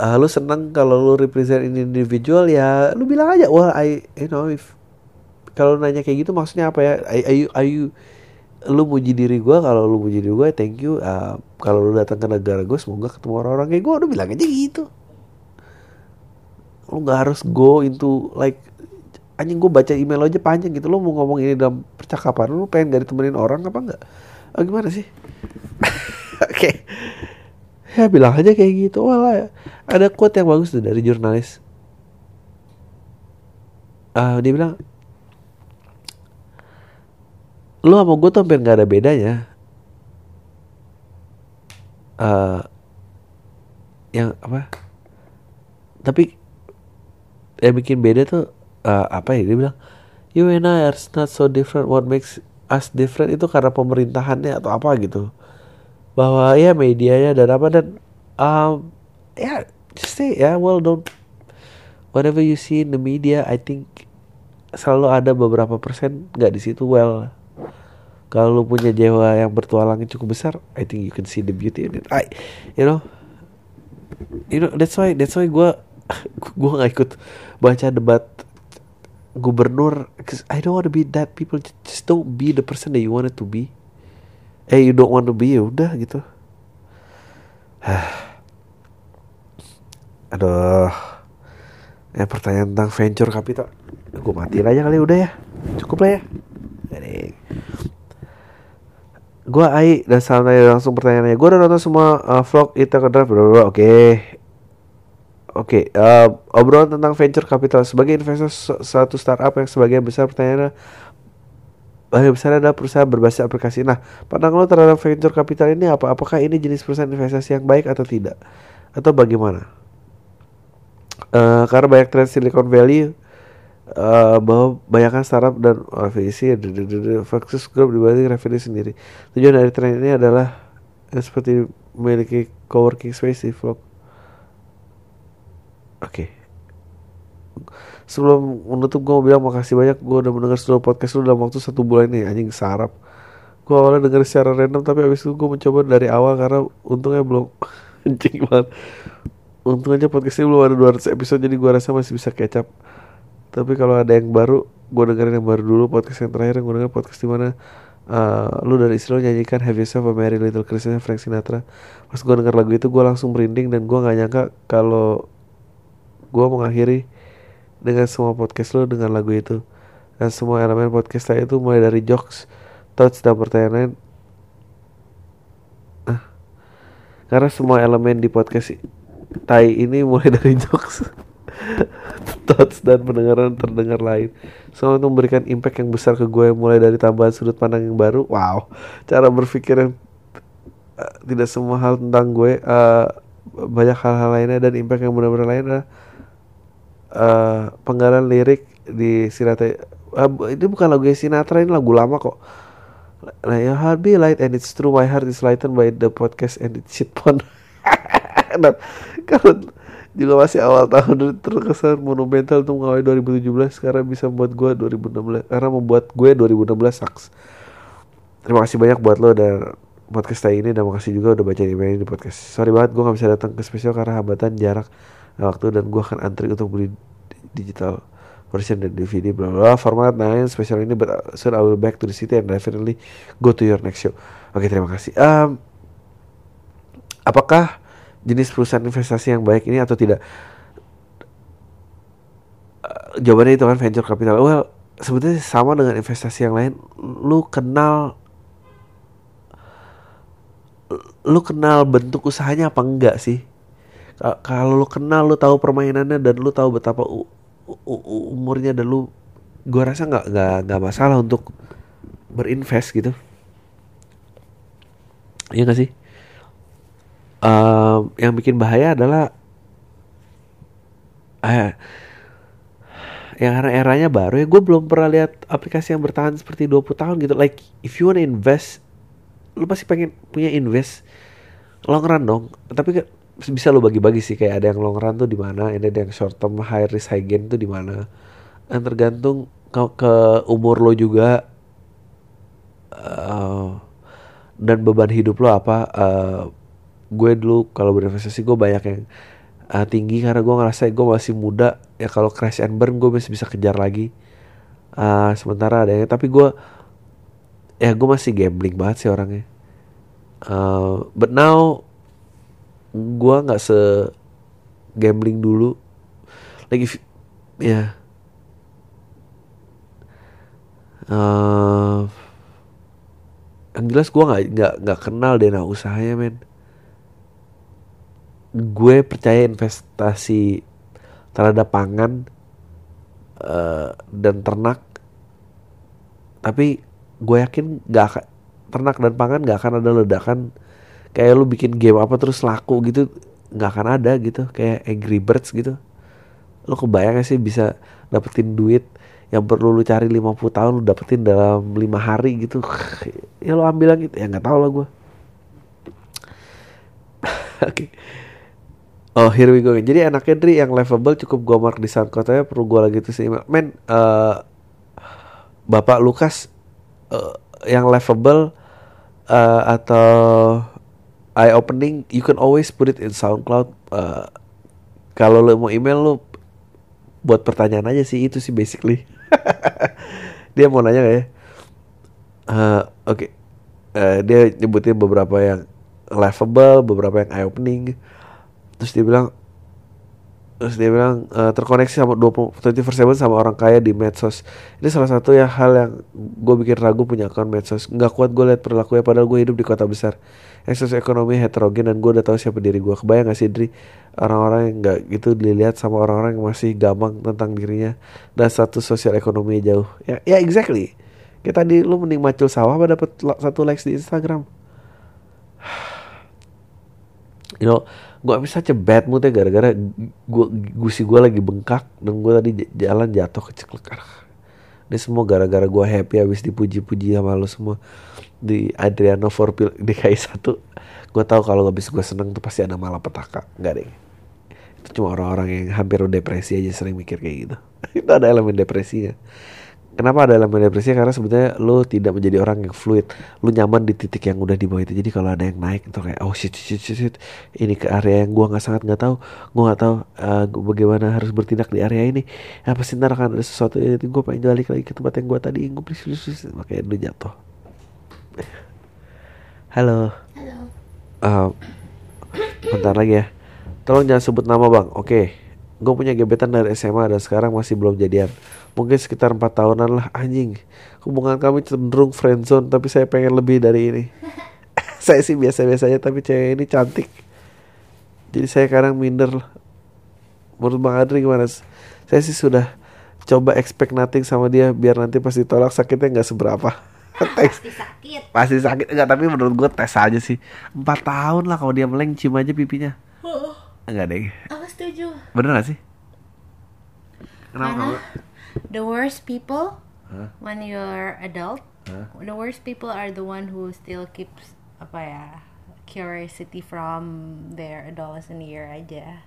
uh, lo seneng kalau lo represent individual ya lo bilang aja wah I you know if kalau nanya kayak gitu maksudnya apa ya? Are you lu muji diri gue kalau lu muji diri gue thank you. Uh, kalau lu datang ke negara gue semoga ketemu orang-orang kayak gue udah bilang aja gitu. Lu nggak harus go into like anjing gue baca email aja panjang gitu. Lu mau ngomong ini dalam percakapan lu pengen gak ditemenin orang apa enggak oh, gimana sih? Oke. okay. Ya bilang aja kayak gitu. Wala ada quote yang bagus tuh dari jurnalis. Uh, dia bilang lu sama gue tuh hampir nggak ada bedanya. Uh, yang apa? Tapi yang bikin beda tuh uh, apa ya? Dia bilang you and I are not so different. What makes us different itu karena pemerintahannya atau apa gitu bahwa ya medianya dan apa dan um, ya yeah, just say ya yeah, well don't whatever you see in the media I think selalu ada beberapa persen nggak di situ well kalau lu punya jiwa yang bertualang yang cukup besar I think you can see the beauty in it. I you know you know that's why that's why gue gue nggak ikut baca debat gubernur cause I don't want to be that people just don't be the person that you wanted to be eh you don't want to be ya udah gitu. Aduh. Ya pertanyaan tentang venture capital. Gue matiin aja kali udah ya. Cukup lah ya. Jadi, gue Ai dan santai langsung pertanyaannya. Gue udah nonton semua uh, vlog itu ke drive oke. Oke okay, uh, obrolan tentang venture capital. Sebagai investor suatu startup yang sebagian besar pertanyaannya Bagian besar adalah perusahaan berbasis aplikasi. Nah, pandangan lo terhadap venture capital ini apa? Apakah ini jenis perusahaan investasi yang baik atau tidak? Atau bagaimana? Uh, karena banyak tren Silicon Valley uh, bahwa banyakkan startup dan afiliasi Focus Group dibanding revenue sendiri. Tujuan dari tren ini adalah ya, seperti memiliki coworking space di vlog. Oke. Okay. Sebelum menutup gue mau bilang makasih banyak. Gue udah mendengar seluruh podcast lu dalam waktu satu bulan ini anjing sarap. Gue awalnya denger secara random tapi abis itu gue mencoba dari awal karena untungnya belum. Anjing banget. Untung aja podcast ini belum ada 200 episode jadi gua rasa masih bisa kecap. Tapi kalau ada yang baru gua dengerin yang baru dulu podcast yang terakhir yang gua denger podcast di mana uh, lu dari istri lu nyanyikan Have Yourself a Merry Little Christmas Frank Sinatra. Pas gua denger lagu itu gua langsung merinding dan gua nggak nyangka kalau gua mengakhiri dengan semua podcast lu dengan lagu itu. Dan semua elemen podcast saya itu mulai dari jokes, thoughts dan pertanyaan lain karena semua elemen di podcast Tai ini mulai dari jokes thoughts dan pendengaran terdengar lain. Semua itu memberikan impact yang besar ke gue mulai dari tambahan sudut pandang yang baru. Wow cara berpikir yang uh, tidak semua hal tentang gue. Uh, banyak hal-hal lainnya dan impact yang benar-benar lain adalah uh, penggalan lirik di Sinatra uh, ini bukan lagu Sinatra ini lagu lama kok Nah, your heart be light and it's true my heart is lightened by the podcast and it's shit pon. Dan kalau juga masih awal tahun terkesan monumental untuk mengawali 2017 karena bisa membuat gue 2016 karena membuat gue 2016 sucks. Terima kasih banyak buat lo dan podcast saya ini dan makasih juga udah baca email di podcast. Sorry banget gue gak bisa datang ke spesial karena hambatan jarak waktu dan gue akan antri untuk beli digital version dan DVD bla bla format lain spesial ini but soon I will back to the city and definitely go to your next show. Oke terima kasih. Um, apakah jenis perusahaan investasi yang baik ini atau tidak? Uh, jawabannya itu kan venture capital. Well sebetulnya sama dengan investasi yang lain. Lu kenal lu kenal bentuk usahanya apa enggak sih? Kalau lu kenal, lu tahu permainannya dan lu tahu betapa umurnya dan lu gua rasa nggak nggak nggak masalah untuk berinvest gitu. Iya gak sih? Um, yang bikin bahaya adalah eh, yang karena eranya baru ya. Gue belum pernah lihat aplikasi yang bertahan seperti 20 tahun gitu. Like if you wanna invest lu pasti pengen punya invest long run dong. Tapi bisa lo bagi-bagi sih kayak ada yang long run tuh di mana, ini ada yang short term high risk high gain tuh di mana. Dan tergantung ke, ke umur lo juga uh, dan beban hidup lo apa. Uh, gue dulu kalau berinvestasi gue banyak yang uh, tinggi karena gue ngerasa gue masih muda ya kalau crash and burn gue masih bisa kejar lagi. Uh, sementara ada yang tapi gue ya gue masih gambling banget sih orangnya. Uh, but now gue nggak se gambling dulu. Lagi ya. Uh, yang jelas gue nggak nggak nggak kenal dana usahanya men. Gue percaya investasi terhadap pangan uh, dan ternak. Tapi gue yakin gak akan ternak dan pangan gak akan ada ledakan kayak lu bikin game apa terus laku gitu nggak akan ada gitu. Kayak Angry Birds gitu. Lu kebayang sih bisa dapetin duit yang perlu lu cari 50 tahun lu dapetin dalam lima hari gitu? Ya lu ambil gitu ya nggak tahu lah gue oke. Okay. Oh here we go. Jadi enaknya Dri yang levelable cukup gue mark di SoundCloud aja Perlu gue lagi tuh sih Men uh, Bapak Lukas uh, Yang levelable uh, Atau eye opening you can always put it in SoundCloud. Uh, kalau lo mau email lo buat pertanyaan aja sih itu sih basically. Dia mau nanya gak ya? Uh, oke. Okay. uh, dia nyebutin beberapa yang laughable beberapa yang eye opening terus dia bilang terus dia bilang uh, terkoneksi sama 20 24/7 sama orang kaya di medsos. Ini salah satu ya hal yang gue bikin ragu punya akun medsos. Nggak kuat gue lihat perilakunya padahal gue hidup di kota besar ekonomi heterogen dan gue udah tahu siapa diri gue kebayang gak sih Dri? Orang-orang yang nggak gitu dilihat sama orang-orang yang masih gampang tentang dirinya dan satu sosial ekonomi jauh. Ya ya exactly. Kita di lu mending macul sawah apa dapat satu likes di Instagram? You know gue bisa bad mood ya gara-gara gue gusi gue lagi bengkak dan gue tadi jalan jatuh keceklek ini semua gara-gara gue happy habis dipuji-puji sama lo semua di Adriano for DKI 1 gue tahu kalau habis gue seneng tuh pasti ada malapetaka nggak deh itu cuma orang-orang yang hampir depresi aja sering mikir kayak gitu itu ada elemen depresinya Kenapa ada elemen depresi? Karena sebetulnya lo tidak menjadi orang yang fluid. Lo nyaman di titik yang udah di bawah itu. Jadi kalau ada yang naik itu kayak oh shit shit shit, shit. ini ke area yang gua nggak sangat nggak tahu. Gua nggak tahu uh, bagaimana harus bertindak di area ini. Apa sih ntar akan ada sesuatu yang gue pengen balik lagi ke tempat yang gua tadi. Gue please, please, makanya lu jatuh. Halo. Halo. Uh, bentar lagi ya. Tolong jangan sebut nama bang. Oke. Gue punya gebetan dari SMA dan sekarang masih belum jadian mungkin sekitar empat tahunan lah anjing hubungan kami cenderung friendzone tapi saya pengen lebih dari ini saya sih biasa-biasa aja tapi cewek ini cantik jadi saya kadang minder lah menurut bang Adri gimana saya sih sudah coba expect nothing sama dia biar nanti pas ditolak sakitnya nggak seberapa pasti sakit. Pasti sakit. Enggak tapi menurut gue tes aja sih. Empat tahun lah kalau dia meleng cium aja pipinya. Oh, enggak deh. Aku setuju? Bener gak sih? Kenapa Karena the worst people Hah? when you're adult Hah? the worst people are the one who still keeps apa ya curiosity from their adolescent year aja.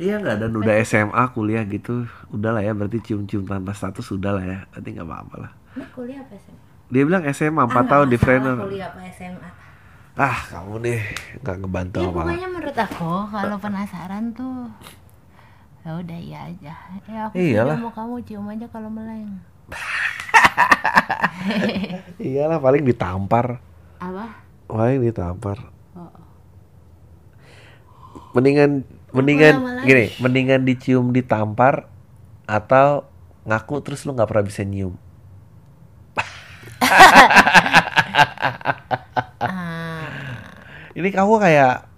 Iya nggak? Dan udah SMA kuliah gitu udah lah ya. Berarti cium-cium tanpa status udah lah ya. Berarti nggak apa-apa lah ini kuliah apa SMA? dia bilang SMA 4 Ah, tahun di trainer kuliah apa SMA ah kamu nih nggak ngebantu ya apa pokoknya menurut aku kalau penasaran tuh ya udah iya aja. Ya aku Iyalah. mau kamu cium aja kalau meleng. Iyalah paling ditampar. Apa? Paling ditampar. Oh. mendingan mendingan gini mendingan dicium ditampar atau ngaku terus lu nggak pernah bisa nyium ini kamu kayak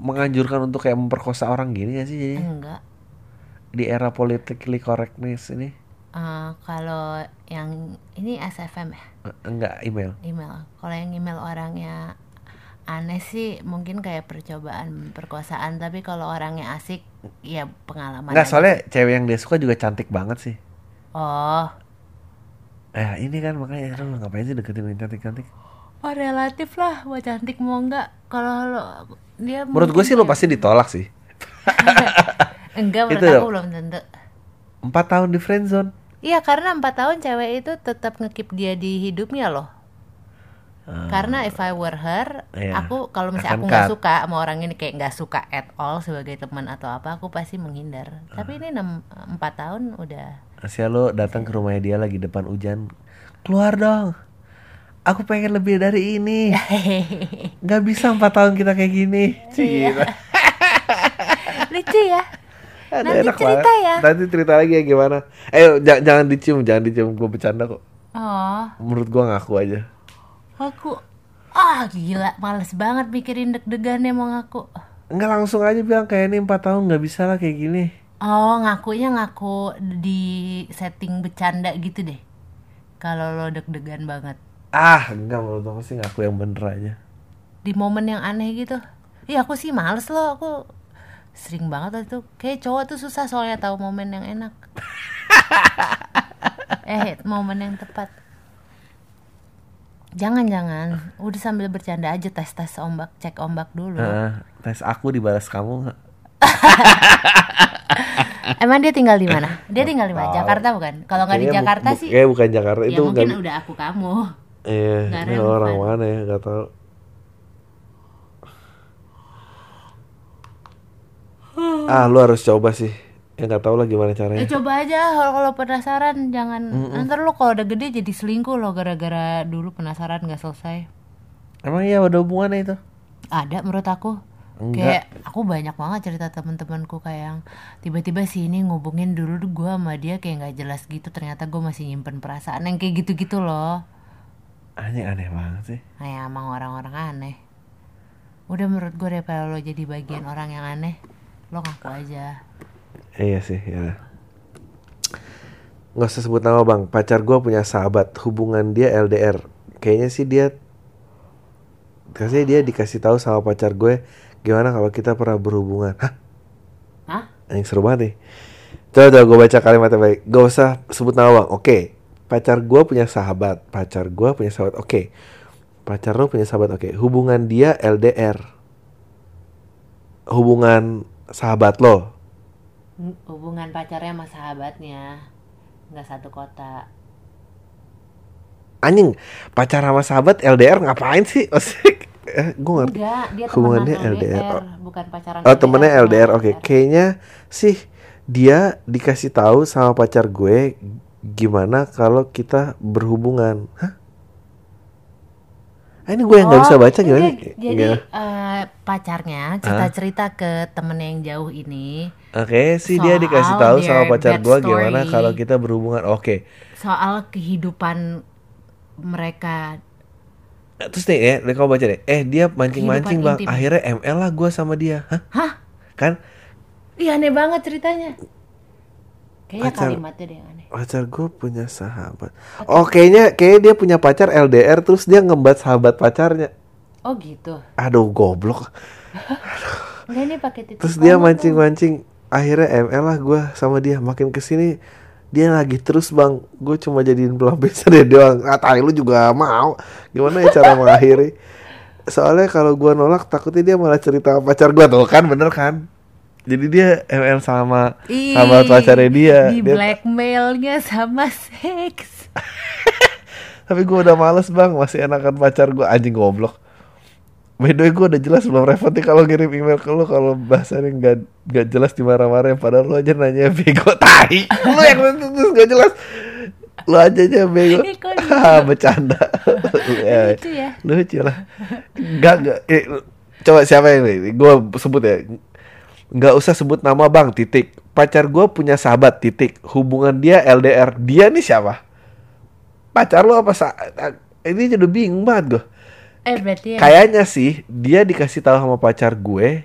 menganjurkan untuk kayak memperkosa orang gini gak sih jadi enggak. Di era politically correctness ini? Ah, kalau yang ini SFM ya? Eh, enggak email. Email. Kalau yang email orangnya aneh sih mungkin kayak percobaan perkosaan. Tapi kalau orangnya asik ya pengalaman Enggak soalnya cewek yang dia suka juga cantik banget sih. Oh Eh ini kan makanya lu ngapain sih deketin yang cantik-cantik oh relatif lah mau cantik mau enggak kalau lo dia Menurut gue sih lu kayak- pasti ditolak sih enggak menurut Itu aku belum tentu Empat tahun di friendzone Iya karena empat tahun cewek itu tetap ngekip dia di hidupnya loh. Karena if I were her, Ah. Iya. aku kalau misalnya aku nggak suka sama orang ini kayak nggak suka at all sebagai teman atau apa, aku pasti menghindar. Ah. Tapi ini enam empat tahun udah. Asia lu datang ke rumahnya dia lagi depan hujan. Keluar dong. Aku pengen lebih dari ini. Gak bisa empat tahun kita kayak gini. Cih, gitu. Lucu ya. Nanti enak cerita banget. ya. Nanti cerita lagi ya gimana. Ayo jangan, jangan dicium Jangan dicium. Gue bercanda kok. Oh, Menurut gue ngaku aja. Aku ah gila, males banget mikirin deg-degan emang aku. Enggak langsung aja bilang kayak ini empat tahun nggak bisa lah kayak gini Oh, ngakunya ngaku di setting bercanda gitu deh. Kalau lo deg-degan banget. Ah enggak menurut aku sih ngaku yang bener aja. Di momen yang aneh gitu. Iya aku sih males loh. Aku sering banget itu. Kayak cowok tuh susah soalnya tahu momen yang enak. Eh momen yang tepat. Jangan jangan udah sambil bercanda aja tes tes ombak cek ombak dulu. Heeh, tes aku dibalas kamu? emang dia tinggal di mana dia tinggal di mana. Jakarta bukan kalau nggak di bu- Jakarta bu- sih Kayaknya bukan Jakarta ya itu mungkin nggak- udah aku kamu Iya, ini orang mana ya nggak tahu. ah, lu harus coba sih. Ya nggak tahu lah gimana ya caranya. coba aja kalau kalau penasaran jangan ntar lo kalau udah gede jadi selingkuh lo gara-gara dulu penasaran nggak selesai Emang iya ada hubungannya itu? ada menurut aku Enggak. kayak aku banyak banget cerita temen-temenku kayak yang tiba-tiba si ini ngubungin dulu gue sama dia kayak nggak jelas gitu ternyata gue masih nyimpen perasaan yang kayak gitu-gitu loh Aneh aneh banget sih. kayak emang orang-orang aneh udah menurut gue daripada lo jadi bagian orang yang aneh lo ngaku aja Iya sih, ya. Nggak usah sebut nama bang. Pacar gue punya sahabat. Hubungan dia LDR. Kayaknya sih dia, kasih dia dikasih tahu sama pacar gue gimana kalau kita pernah berhubungan. Hah? Hah? Yang seru banget nih. Coba coba gue baca kalimatnya baik. Gak usah sebut nama bang. Oke. Pacar gue punya sahabat. Pacar gue punya sahabat. Oke. Pacar lo punya sahabat. Oke. Hubungan dia LDR. Hubungan sahabat lo. hubungan pacarnya sama sahabatnya nggak satu kota Anjing, pacar sama sahabat LDR ngapain sih? Maksudnya, eh, gue ngerti. enggak dia Hubungannya LDR. LDR, bukan pacaran Oh temennya cuma LDR, oke. Kayaknya sih dia dikasih tahu sama pacar gue gimana kalau kita berhubungan. Hah? Ah, ini gue yang nggak Oh, bisa baca gimana? enggak, jadi Gimana? eh, pacarnya cerita cerita ke temennya yang jauh ini Oke, sih dia dikasih tahu sama pacar gue gimana kalau kita berhubungan. Oke. soal kehidupan mereka Terus nih ya, nih kamu baca deh. Eh dia mancing-mancing bang. Intim. Akhirnya ML lah gue sama dia. Hah? hah Kan iya aneh banget ceritanya kayaknya Pacar- kalimatnya deh yang aneh pacar gue punya sahabat. Oh kayaknya kayaknya dia punya pacar LDR terus dia ngembat sahabat pacarnya. oh gitu Aduh goblok. enggak ini pakai Terus dia mancing-mancing. Akhirnya ML lah gue sama dia. Makin ke sini dia lagi terus bang. Gue cuma jadiin pelampiasan dia doang. Ah tai lu juga mau. Gimana ya cara mengakhiri? Soalnya kalau gue nolak takutnya dia malah cerita sama pacar gue tuh kan bener kan? Jadi dia ML sama Ih, sama pacarnya dia. di Dia- blackmailnya sama seks Tapi gue udah males bang, masih enakan pacar gue anjing goblok. By the way gue udah jelas belum repot nih kalau ngirim email ke lu kalau bahasanya nggak nggak jelas dimarah-marahin padahal lu aja nanya bego tai. Lu yang terus nggak jelas. Lu aja aja bego. Bercanda. Ya, Lucu ya. Lucu lah. Enggak enggak. Eh, coba siapa yang ini? Gue sebut ya. Nggak usah sebut nama bang titik. Pacar gue punya sahabat titik. Hubungan dia LDR. Dia nih siapa? pacar lo apa sa ini jadi bingung banget gue eh berarti ya. Kayaknya sih dia dikasih tahu sama pacar gue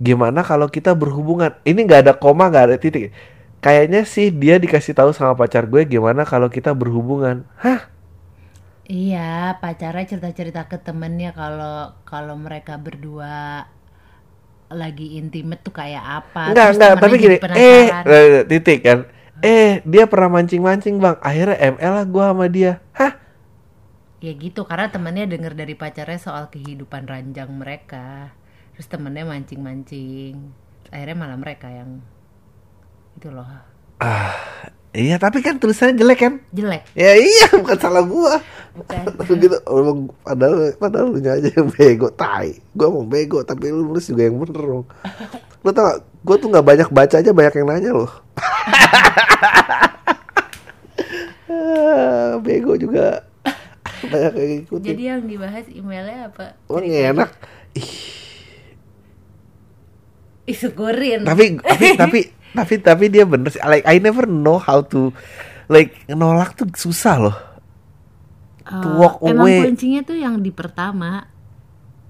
gimana kalau kita berhubungan. Ini nggak ada koma nggak ada titik. Kayaknya sih dia dikasih tahu sama pacar gue gimana kalau kita berhubungan. Hah? Iya, pacarnya cerita-cerita ke temennya kalau kalau mereka berdua lagi intimate tuh kayak apa. enggak Terus enggak tapi gini eh eh, titik kan. Eh dia pernah mancing mancing bang. Akhirnya ML lah gue sama dia. Hah Ya gitu, karena temennya denger dari pacarnya soal kehidupan ranjang mereka. Terus temennya mancing-mancing. Akhirnya malah mereka yang itu loh. iya tapi kan tulisannya jelek kan Jelek. ya iya bukan salah gua Bukan. Tapi gitu, emang padahal padahal lu aja yang bego, tai. Gua mau bego, tapi lu nulis juga yang bener dong. Lu tau gak, gua tuh nggak banyak baca aja banyak yang nanya loh. Ah, bego juga banyak yang. Jadi yang dibahas emailnya apa? Oh, nggak enak. Ih, syukurin. tapi tapi tapi tapi tapi dia bener sih. Like I never know how to like nolak tuh susah loh. to Eh, walk emang away. kuncinya tuh yang di pertama.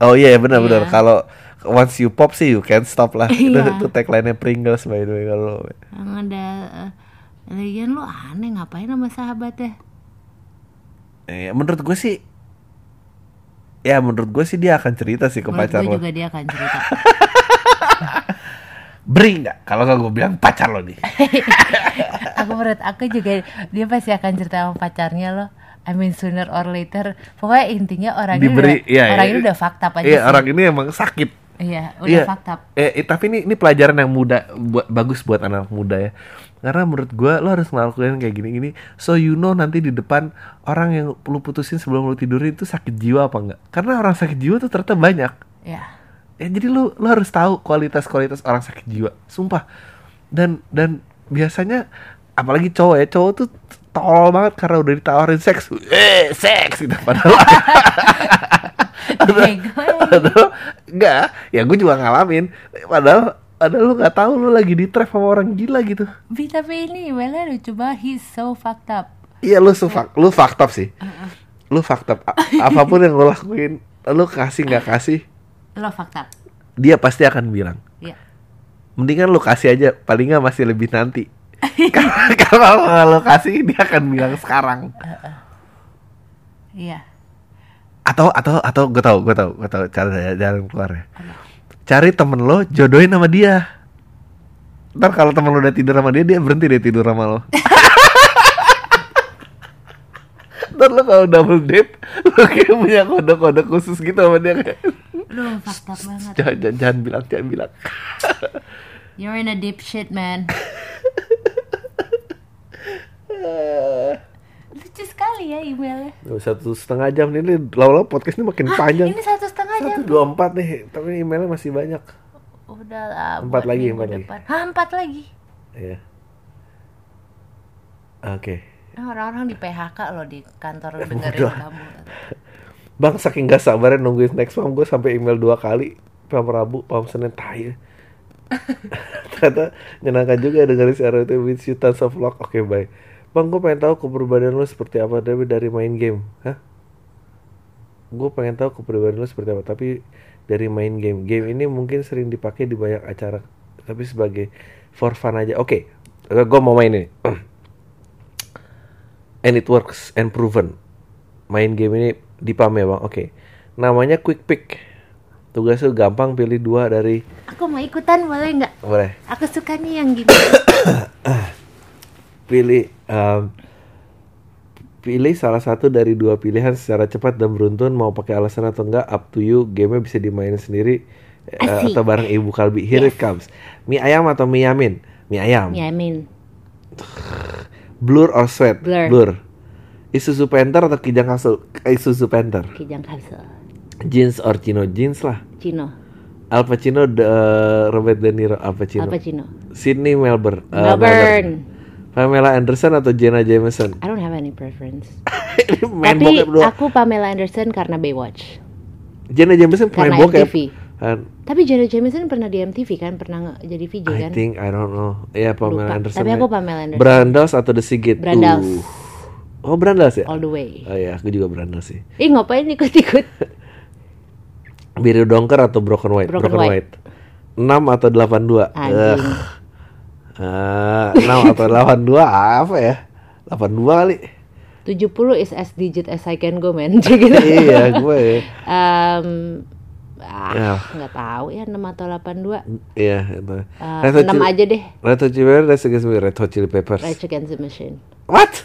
Oh iya benar-benar Iya. kalau once you pop sih you can't stop lah. Itu, Iya. itu tagline-nya Pringles by the way kalau Yang ada eh, lagian lu aneh ngapain sama sahabatnya? Eh, menurut gue sih ya menurut gue sih dia akan cerita sih ke Menurut pacar gue lo. juga dia akan cerita. Beri nggak? Kalau nggak gue bilang pacar lo nih. aku menurut aku juga dia pasti akan cerita sama pacarnya loh. I mean sooner or later. Pokoknya intinya orang ini Diberi, udah, iya, orang iya. ini udah fakta aja Iya sih. orang ini emang sakit. Iya, udah Iya. fakta. Eh, eh, tapi ini ini pelajaran yang muda buat bagus buat anak muda ya. Karena menurut gua lo harus ngelakuin kayak gini-gini so you know nanti di depan orang yang lu putusin sebelum lu tidur itu sakit jiwa apa enggak. Karena orang sakit jiwa tuh ternyata banyak. Ya. Ya jadi lu lu harus tahu kualitas-kualitas orang sakit jiwa. Sumpah. Dan dan biasanya apalagi cowok ya, cowok tuh tolol banget karena udah ditawarin seks. Eh, seks gitu padahal. Padahal enggak, ya gue juga ngalamin. Padahal padahal lu nggak tahu lu lagi di trap sama orang gila gitu. Bi, tapi ini emailnya lucu banget. He's so fucked up. Iya lu sufak, lu fucked up sih. Lu fucked up. A- apa pun yang lu lakuin, lu kasih nggak kasih, Lo fucked up. dia pasti akan bilang. Iya. Mendingan lu kasih aja, paling nggak masih lebih nanti. Karena kalau lu kasih, dia akan bilang sekarang. Iya. Atau atau atau gue tau, gue tau, gue tau cara jalan keluarnya. Cari temen lo, jodohin sama dia. Ntar kalau temen lo udah tidur sama dia, dia berhenti deh tidur sama lo. Ntar lo kalau double date, lo kayak punya kode-kode khusus gitu sama dia. kayak, Lo banget. jangan, jangan, jangan bilang, jangan bilang. You're in a deep shit, man. Lucu sekali ya emailnya. Satu setengah jam nih, ini lama-lama podcast ini makin panjang. Ini satu setengah jam. Satu dua empat nih, tapi emailnya masih banyak. Udah lah. Empat lagi, empat lagi. Hah, empat lagi. Iya. Oke. Nah, orang-orang di PHK loh di kantor Ya, dengerin kamu. Bang saking gak sabarnya nungguin next form gue sampai email dua kali. Pam Rabu, Pam Senin, tai. Ternyata menyenangkan juga dengerin si RWT with you tons of luck. Oke, bye. Bang, gue pengen tahu kepribadian lu seperti apa tapi dari main game. Hah? Gue pengen tahu kepribadian lu seperti apa tapi dari main game. Game ini mungkin sering dipakai di banyak acara tapi sebagai for fun aja. Oke, gue mau main ini. and it works and proven. Main game ini di PAM ya bang. Oke. Namanya Quick Pick. Tugasnya gampang pilih dua dari Aku mau ikutan boleh nggak? boleh Aku sukanya yang gini. pilih um, pilih salah satu dari dua pilihan secara cepat dan beruntun mau pakai alasan atau enggak up to you. Gamenya bisa dimainin sendiri eh, Asik. atau bareng ibu kalbi. Here it comes. Mie ayam atau mie yamin? Mie ayam. Yamin. blur or sweat? Blur. Isuzu Panther atau Kijang Kasul Isuzu Panther. Kijang Kapsul. jeans or chino? Jeans lah. Cino. Al Pacino de- Robert De Niro. Al Pacino. Apa Cino? Sydney Melbourne eh, Melbourne. Pamela Anderson atau Jenna Jameson I don't have any preference. Tapi aku Pamela Anderson karena Baywatch. Jenna Jameson pemain bokep MTV. Kan, Tapi Janet Jameson pernah di MTV kan, pernah jadi VJ I kan? think I don't know ya Pamela Lupa. Anderson Tapi ya. aku Pamela Anderson. Brandas atau The Sigit Brandas. Uh. oh Brandas ya All the way. oh ya aku juga Brandas sih Ih ngapain ikut-ikut? Biru Dongker atau Broken White Broken White. 6 atau 82 Anjing. Ah, 6 atau 82 apa ya 82 kali 70 is as digit as I can go man. Gitu. iya gue ya. Em, ah, Ya. nggak tahu ya 6 atau 82. iya itu Eh, Red Hot 6 Chili- aja deh. Red Hot Chili Peppers Red Against Red Hot Chili Peppers Rage Against the Machine. what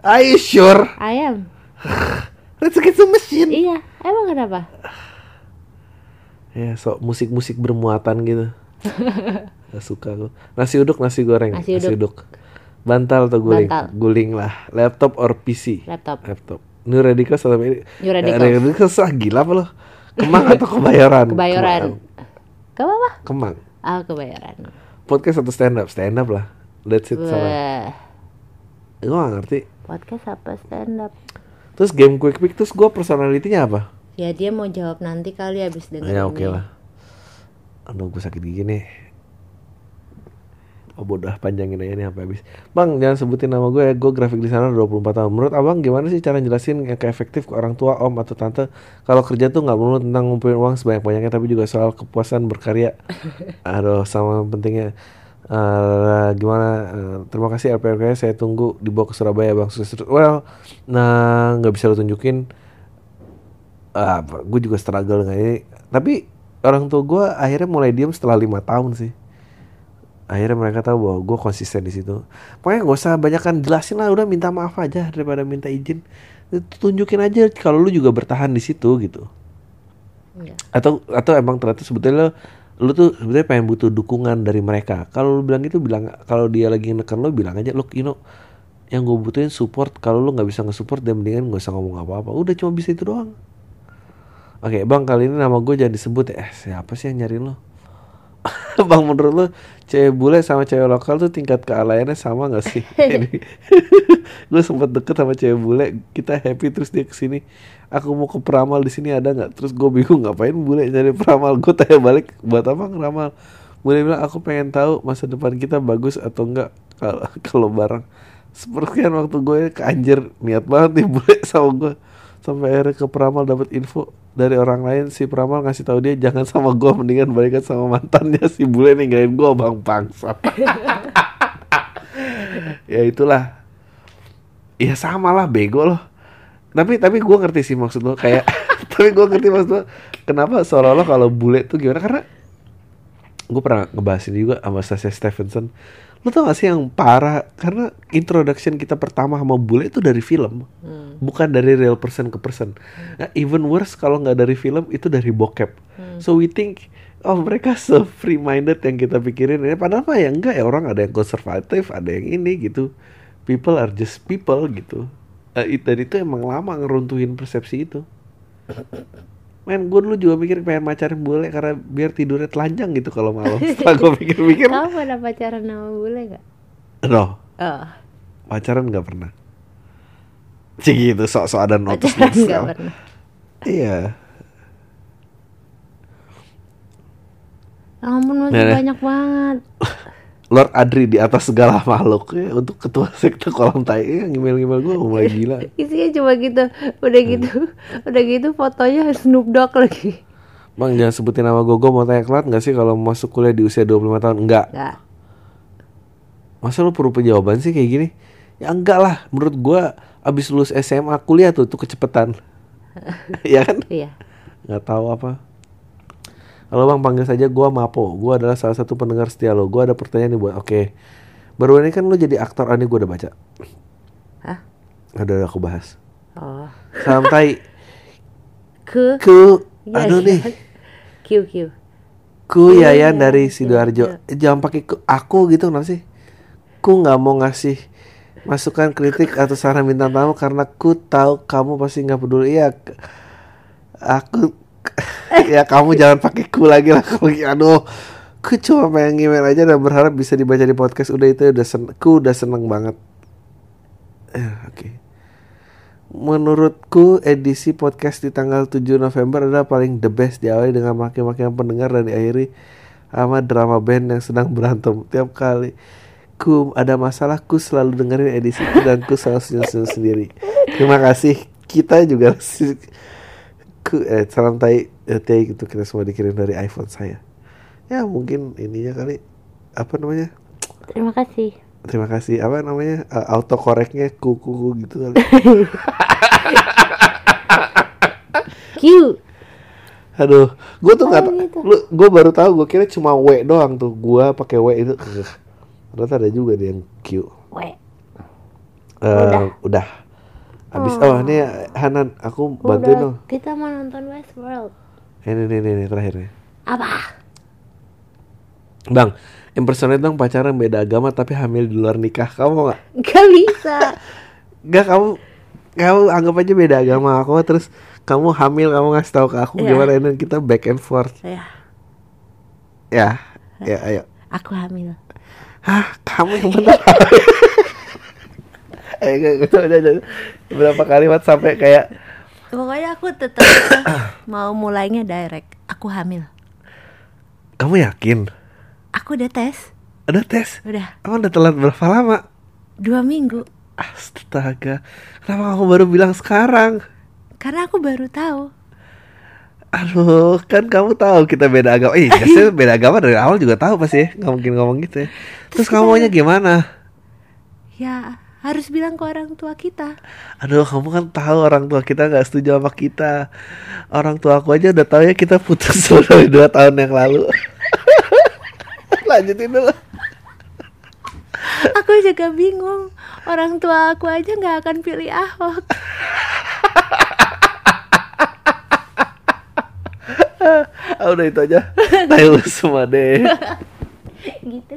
are you sure I am. Red Against the Machine Iya, emang kenapa? Ya, so musik-musik bermuatan gitu. Gak suka aku. Nasi uduk, nasi goreng. Nasi uduk. Bantal atau guling? Bantal. Guling lah. Laptop or PC? Laptop. Laptop. New Radicals atau New Radicals. Eh, Radicals ah, gila apa lo? Kemang atau kebayoran? Kebayoran. Ke apa? Kemang. Ah, kebayoran. Podcast atau stand up? Stand up lah. That's it sama. Gue gak ngerti. Podcast apa stand up? Terus game quick pick terus gue personalitinya apa? Ya dia mau jawab nanti kali abis Ya ini. oke lah. Aduh gue sakit gigi nih. Oh bodoh panjangin aja nih sampai habis. Bang jangan sebutin nama gue ya. Gue grafik designer 24 tahun. Menurut abang gimana sih cara jelasin yang efektif ke orang tua, om atau tante kalau kerja tuh nggak melulu tentang ngumpulin uang sebanyak banyaknya tapi juga soal kepuasan berkarya. Aduh sama pentingnya. Eh, gimana? Eh, terima kasih LPRK saya tunggu dibawa ke Surabaya bang. Sukses terus. Well, nah nggak bisa lo tunjukin ah, gue juga struggle dengan ini tapi orang tua gue akhirnya mulai diem setelah lima tahun sih akhirnya mereka tahu bahwa gue konsisten di situ. Pokoknya gak usah banyak jelasin lah udah minta maaf aja daripada minta izin. Tunjukin aja kalau lu juga bertahan di situ gitu. Iya. atau atau emang ternyata sebetulnya lo lu tuh sebetulnya pengen butuh dukungan dari mereka. Kalau lu bilang gitu bilang kalau dia lagi neken lo bilang aja look you know yang gue butuhin support. Kalau lu nggak bisa nge-support dan mendingan gak usah ngomong apa-apa. Udah cuma bisa itu doang. Oke bang kali ini nama gue jangan disebut ya. Eh, Siapa sih yang nyariin lo? bang menurut lo Cewek bule sama cewek lokal tuh tingkat kealayannya sama gak sih? gue sempat deket sama cewek bule Kita happy terus dia ke sini Aku mau ke peramal di sini ada nggak? Terus gue bingung ngapain bule nyari peramal? Gue tanya balik buat apa ngeramal? Bule bilang aku pengen tahu masa depan kita bagus atau enggak kalau kalau bareng. Sepertian waktu gue ke anjir niat banget nih bule sama gue sampai akhirnya ke peramal dapat info dari orang lain si peramal ngasih tahu dia jangan sama gue mendingan balikan sama mantannya si bule ninggalin gue bang bangsa ya itulah. Ya sama lah bego loh. Tapi tapi gue ngerti sih maksud lo kayak tapi gue ngerti maksud lo kenapa seolah-olah kalau bule tuh gimana? Karena gue pernah ngebahas ini juga sama Sasha Stevenson lo tau gak sih yang parah? Karena introduction kita pertama sama bule itu dari film Hmm. bukan dari real person ke person. Nah, even worse kalau nggak dari film itu dari bokep. So we think oh mereka so free minded yang kita pikirin ya padahal mah ya enggak ya orang ada yang konservatif ada yang ini gitu. People are just people gitu. Eh, it- dan itu emang lama ngeruntuhin persepsi itu Men, gue dulu juga mikir pengen pacaran bule karena biar tidurnya telanjang gitu kalau malam. Setelah gue pikir-pikir, Kamu pernah pacaran sama bule gak? no, Oh, pacaran nggak pernah. Cik gitu, sok-sok ada notice pacaran gak pernah. Iya, Ya Ampun masih Nah, nah. banyak banget. Lord Adri di atas segala makhluk ya, untuk ketua sekte kolam tai ya, ngimel-ngimel gue mulai gila. Isinya cuma gitu. Udah Hmm. gitu, udah gitu fotonya Snoop Dogg lagi. Bang jangan sebutin nama gue, gue mau tanya kelat gak sih kalau masuk kuliah di usia 25 tahun? Enggak. Enggak. Masa lu perlu penjawaban sih kayak gini? Ya enggak lah, menurut gua abis lulus SMA kuliah tuh tuh kecepetan. Iya kan? Iya. Nggak tahu apa. Halo bang, panggil saja gua Mapo. Gua adalah salah satu pendengar setia lo. Gua ada pertanyaan nih buat. Oke. Baru ini kan lu jadi aktor, ah, ini gua udah baca. Hah? Ada udah aku bahas. Oh. Salam tai. Ke Ku, Iya, aduh iya. nih. Q Q. Ku Iya, Yayan dari Sidoarjo. Eh, Jangan pakai ku, aku gitu kenapa sih? Ku nggak mau ngasih masukan kritik atau saran bintang tamu karena ku tahu kamu pasti nggak peduli. Iya, k- aku ya kamu jangan pakai ku lagi lah kalau aduh. Ku cuma pengen email aja dan berharap bisa dibaca di podcast. Udah itu udah sen ku udah seneng banget. Eh, oke. Menurutku edisi podcast di tanggal 7 November adalah paling the best diawali dengan maki-makian pendengar dan diakhiri sama drama band yang sedang berantem tiap kali ku ada masalah ku selalu dengerin edisi itu dan ku selalu senyum-senyum sendiri terima kasih kita juga ku eh, salam tai eh, tai gitu kita semua dikirim dari iPhone saya ya mungkin ininya kali apa namanya Terima kasih. terima kasih apa namanya uh, autocorrectnya ku ku ku gitu kali Q. Aduh, gue tuh nggak, Oh, gitu. lu, gue baru tahu, gue kira cuma W doang tuh, gue pakai W itu, ternyata ada juga deh yang Q. We. Eh, udah. Abis, oh, ini Hanan, aku bantuin dong. Udah, kita mau nonton Westworld. Ini, ini, ini, ini terakhir nih. Apa? Bang, impersonate dong pacaran beda agama tapi hamil di luar nikah, kamu nggak? Gak bisa. Gak kamu, kamu anggap aja beda agama aku, terus kamu hamil, kamu ngasih tahu ke aku Iya. gimana dan kita back and forth, ya, ya, ya, ayo. aku hamil. Hah, kamu yang benar. eh, gak, gak, udah, udah. Berapa kalimat sampai kayak Pokoknya aku tetap mau mulainya direct. Aku hamil. kamu yakin? Aku udah tes. Ada tes? Udah Kamu udah telat berapa lama? dua minggu. Astaga, kenapa kamu baru bilang sekarang? Karena aku baru tahu. Aduh, kan kamu tahu kita beda agama. Eh, biasanya beda agama dari awal juga tahu pasti ya. Nggak mungkin ngomong gitu ya. Terus kamu maunya gimana? Ya harus bilang ke orang tua kita. Aduh, kamu kan tahu orang tua kita nggak setuju sama kita. Orang tua aku aja udah tahu ya kita putus dari dua tahun yang lalu. Lanjutin dulu. Aku juga bingung. Orang tua aku aja nggak akan pilih Ahok. Ah, udah itu aja. Tahu semua deh. gitu.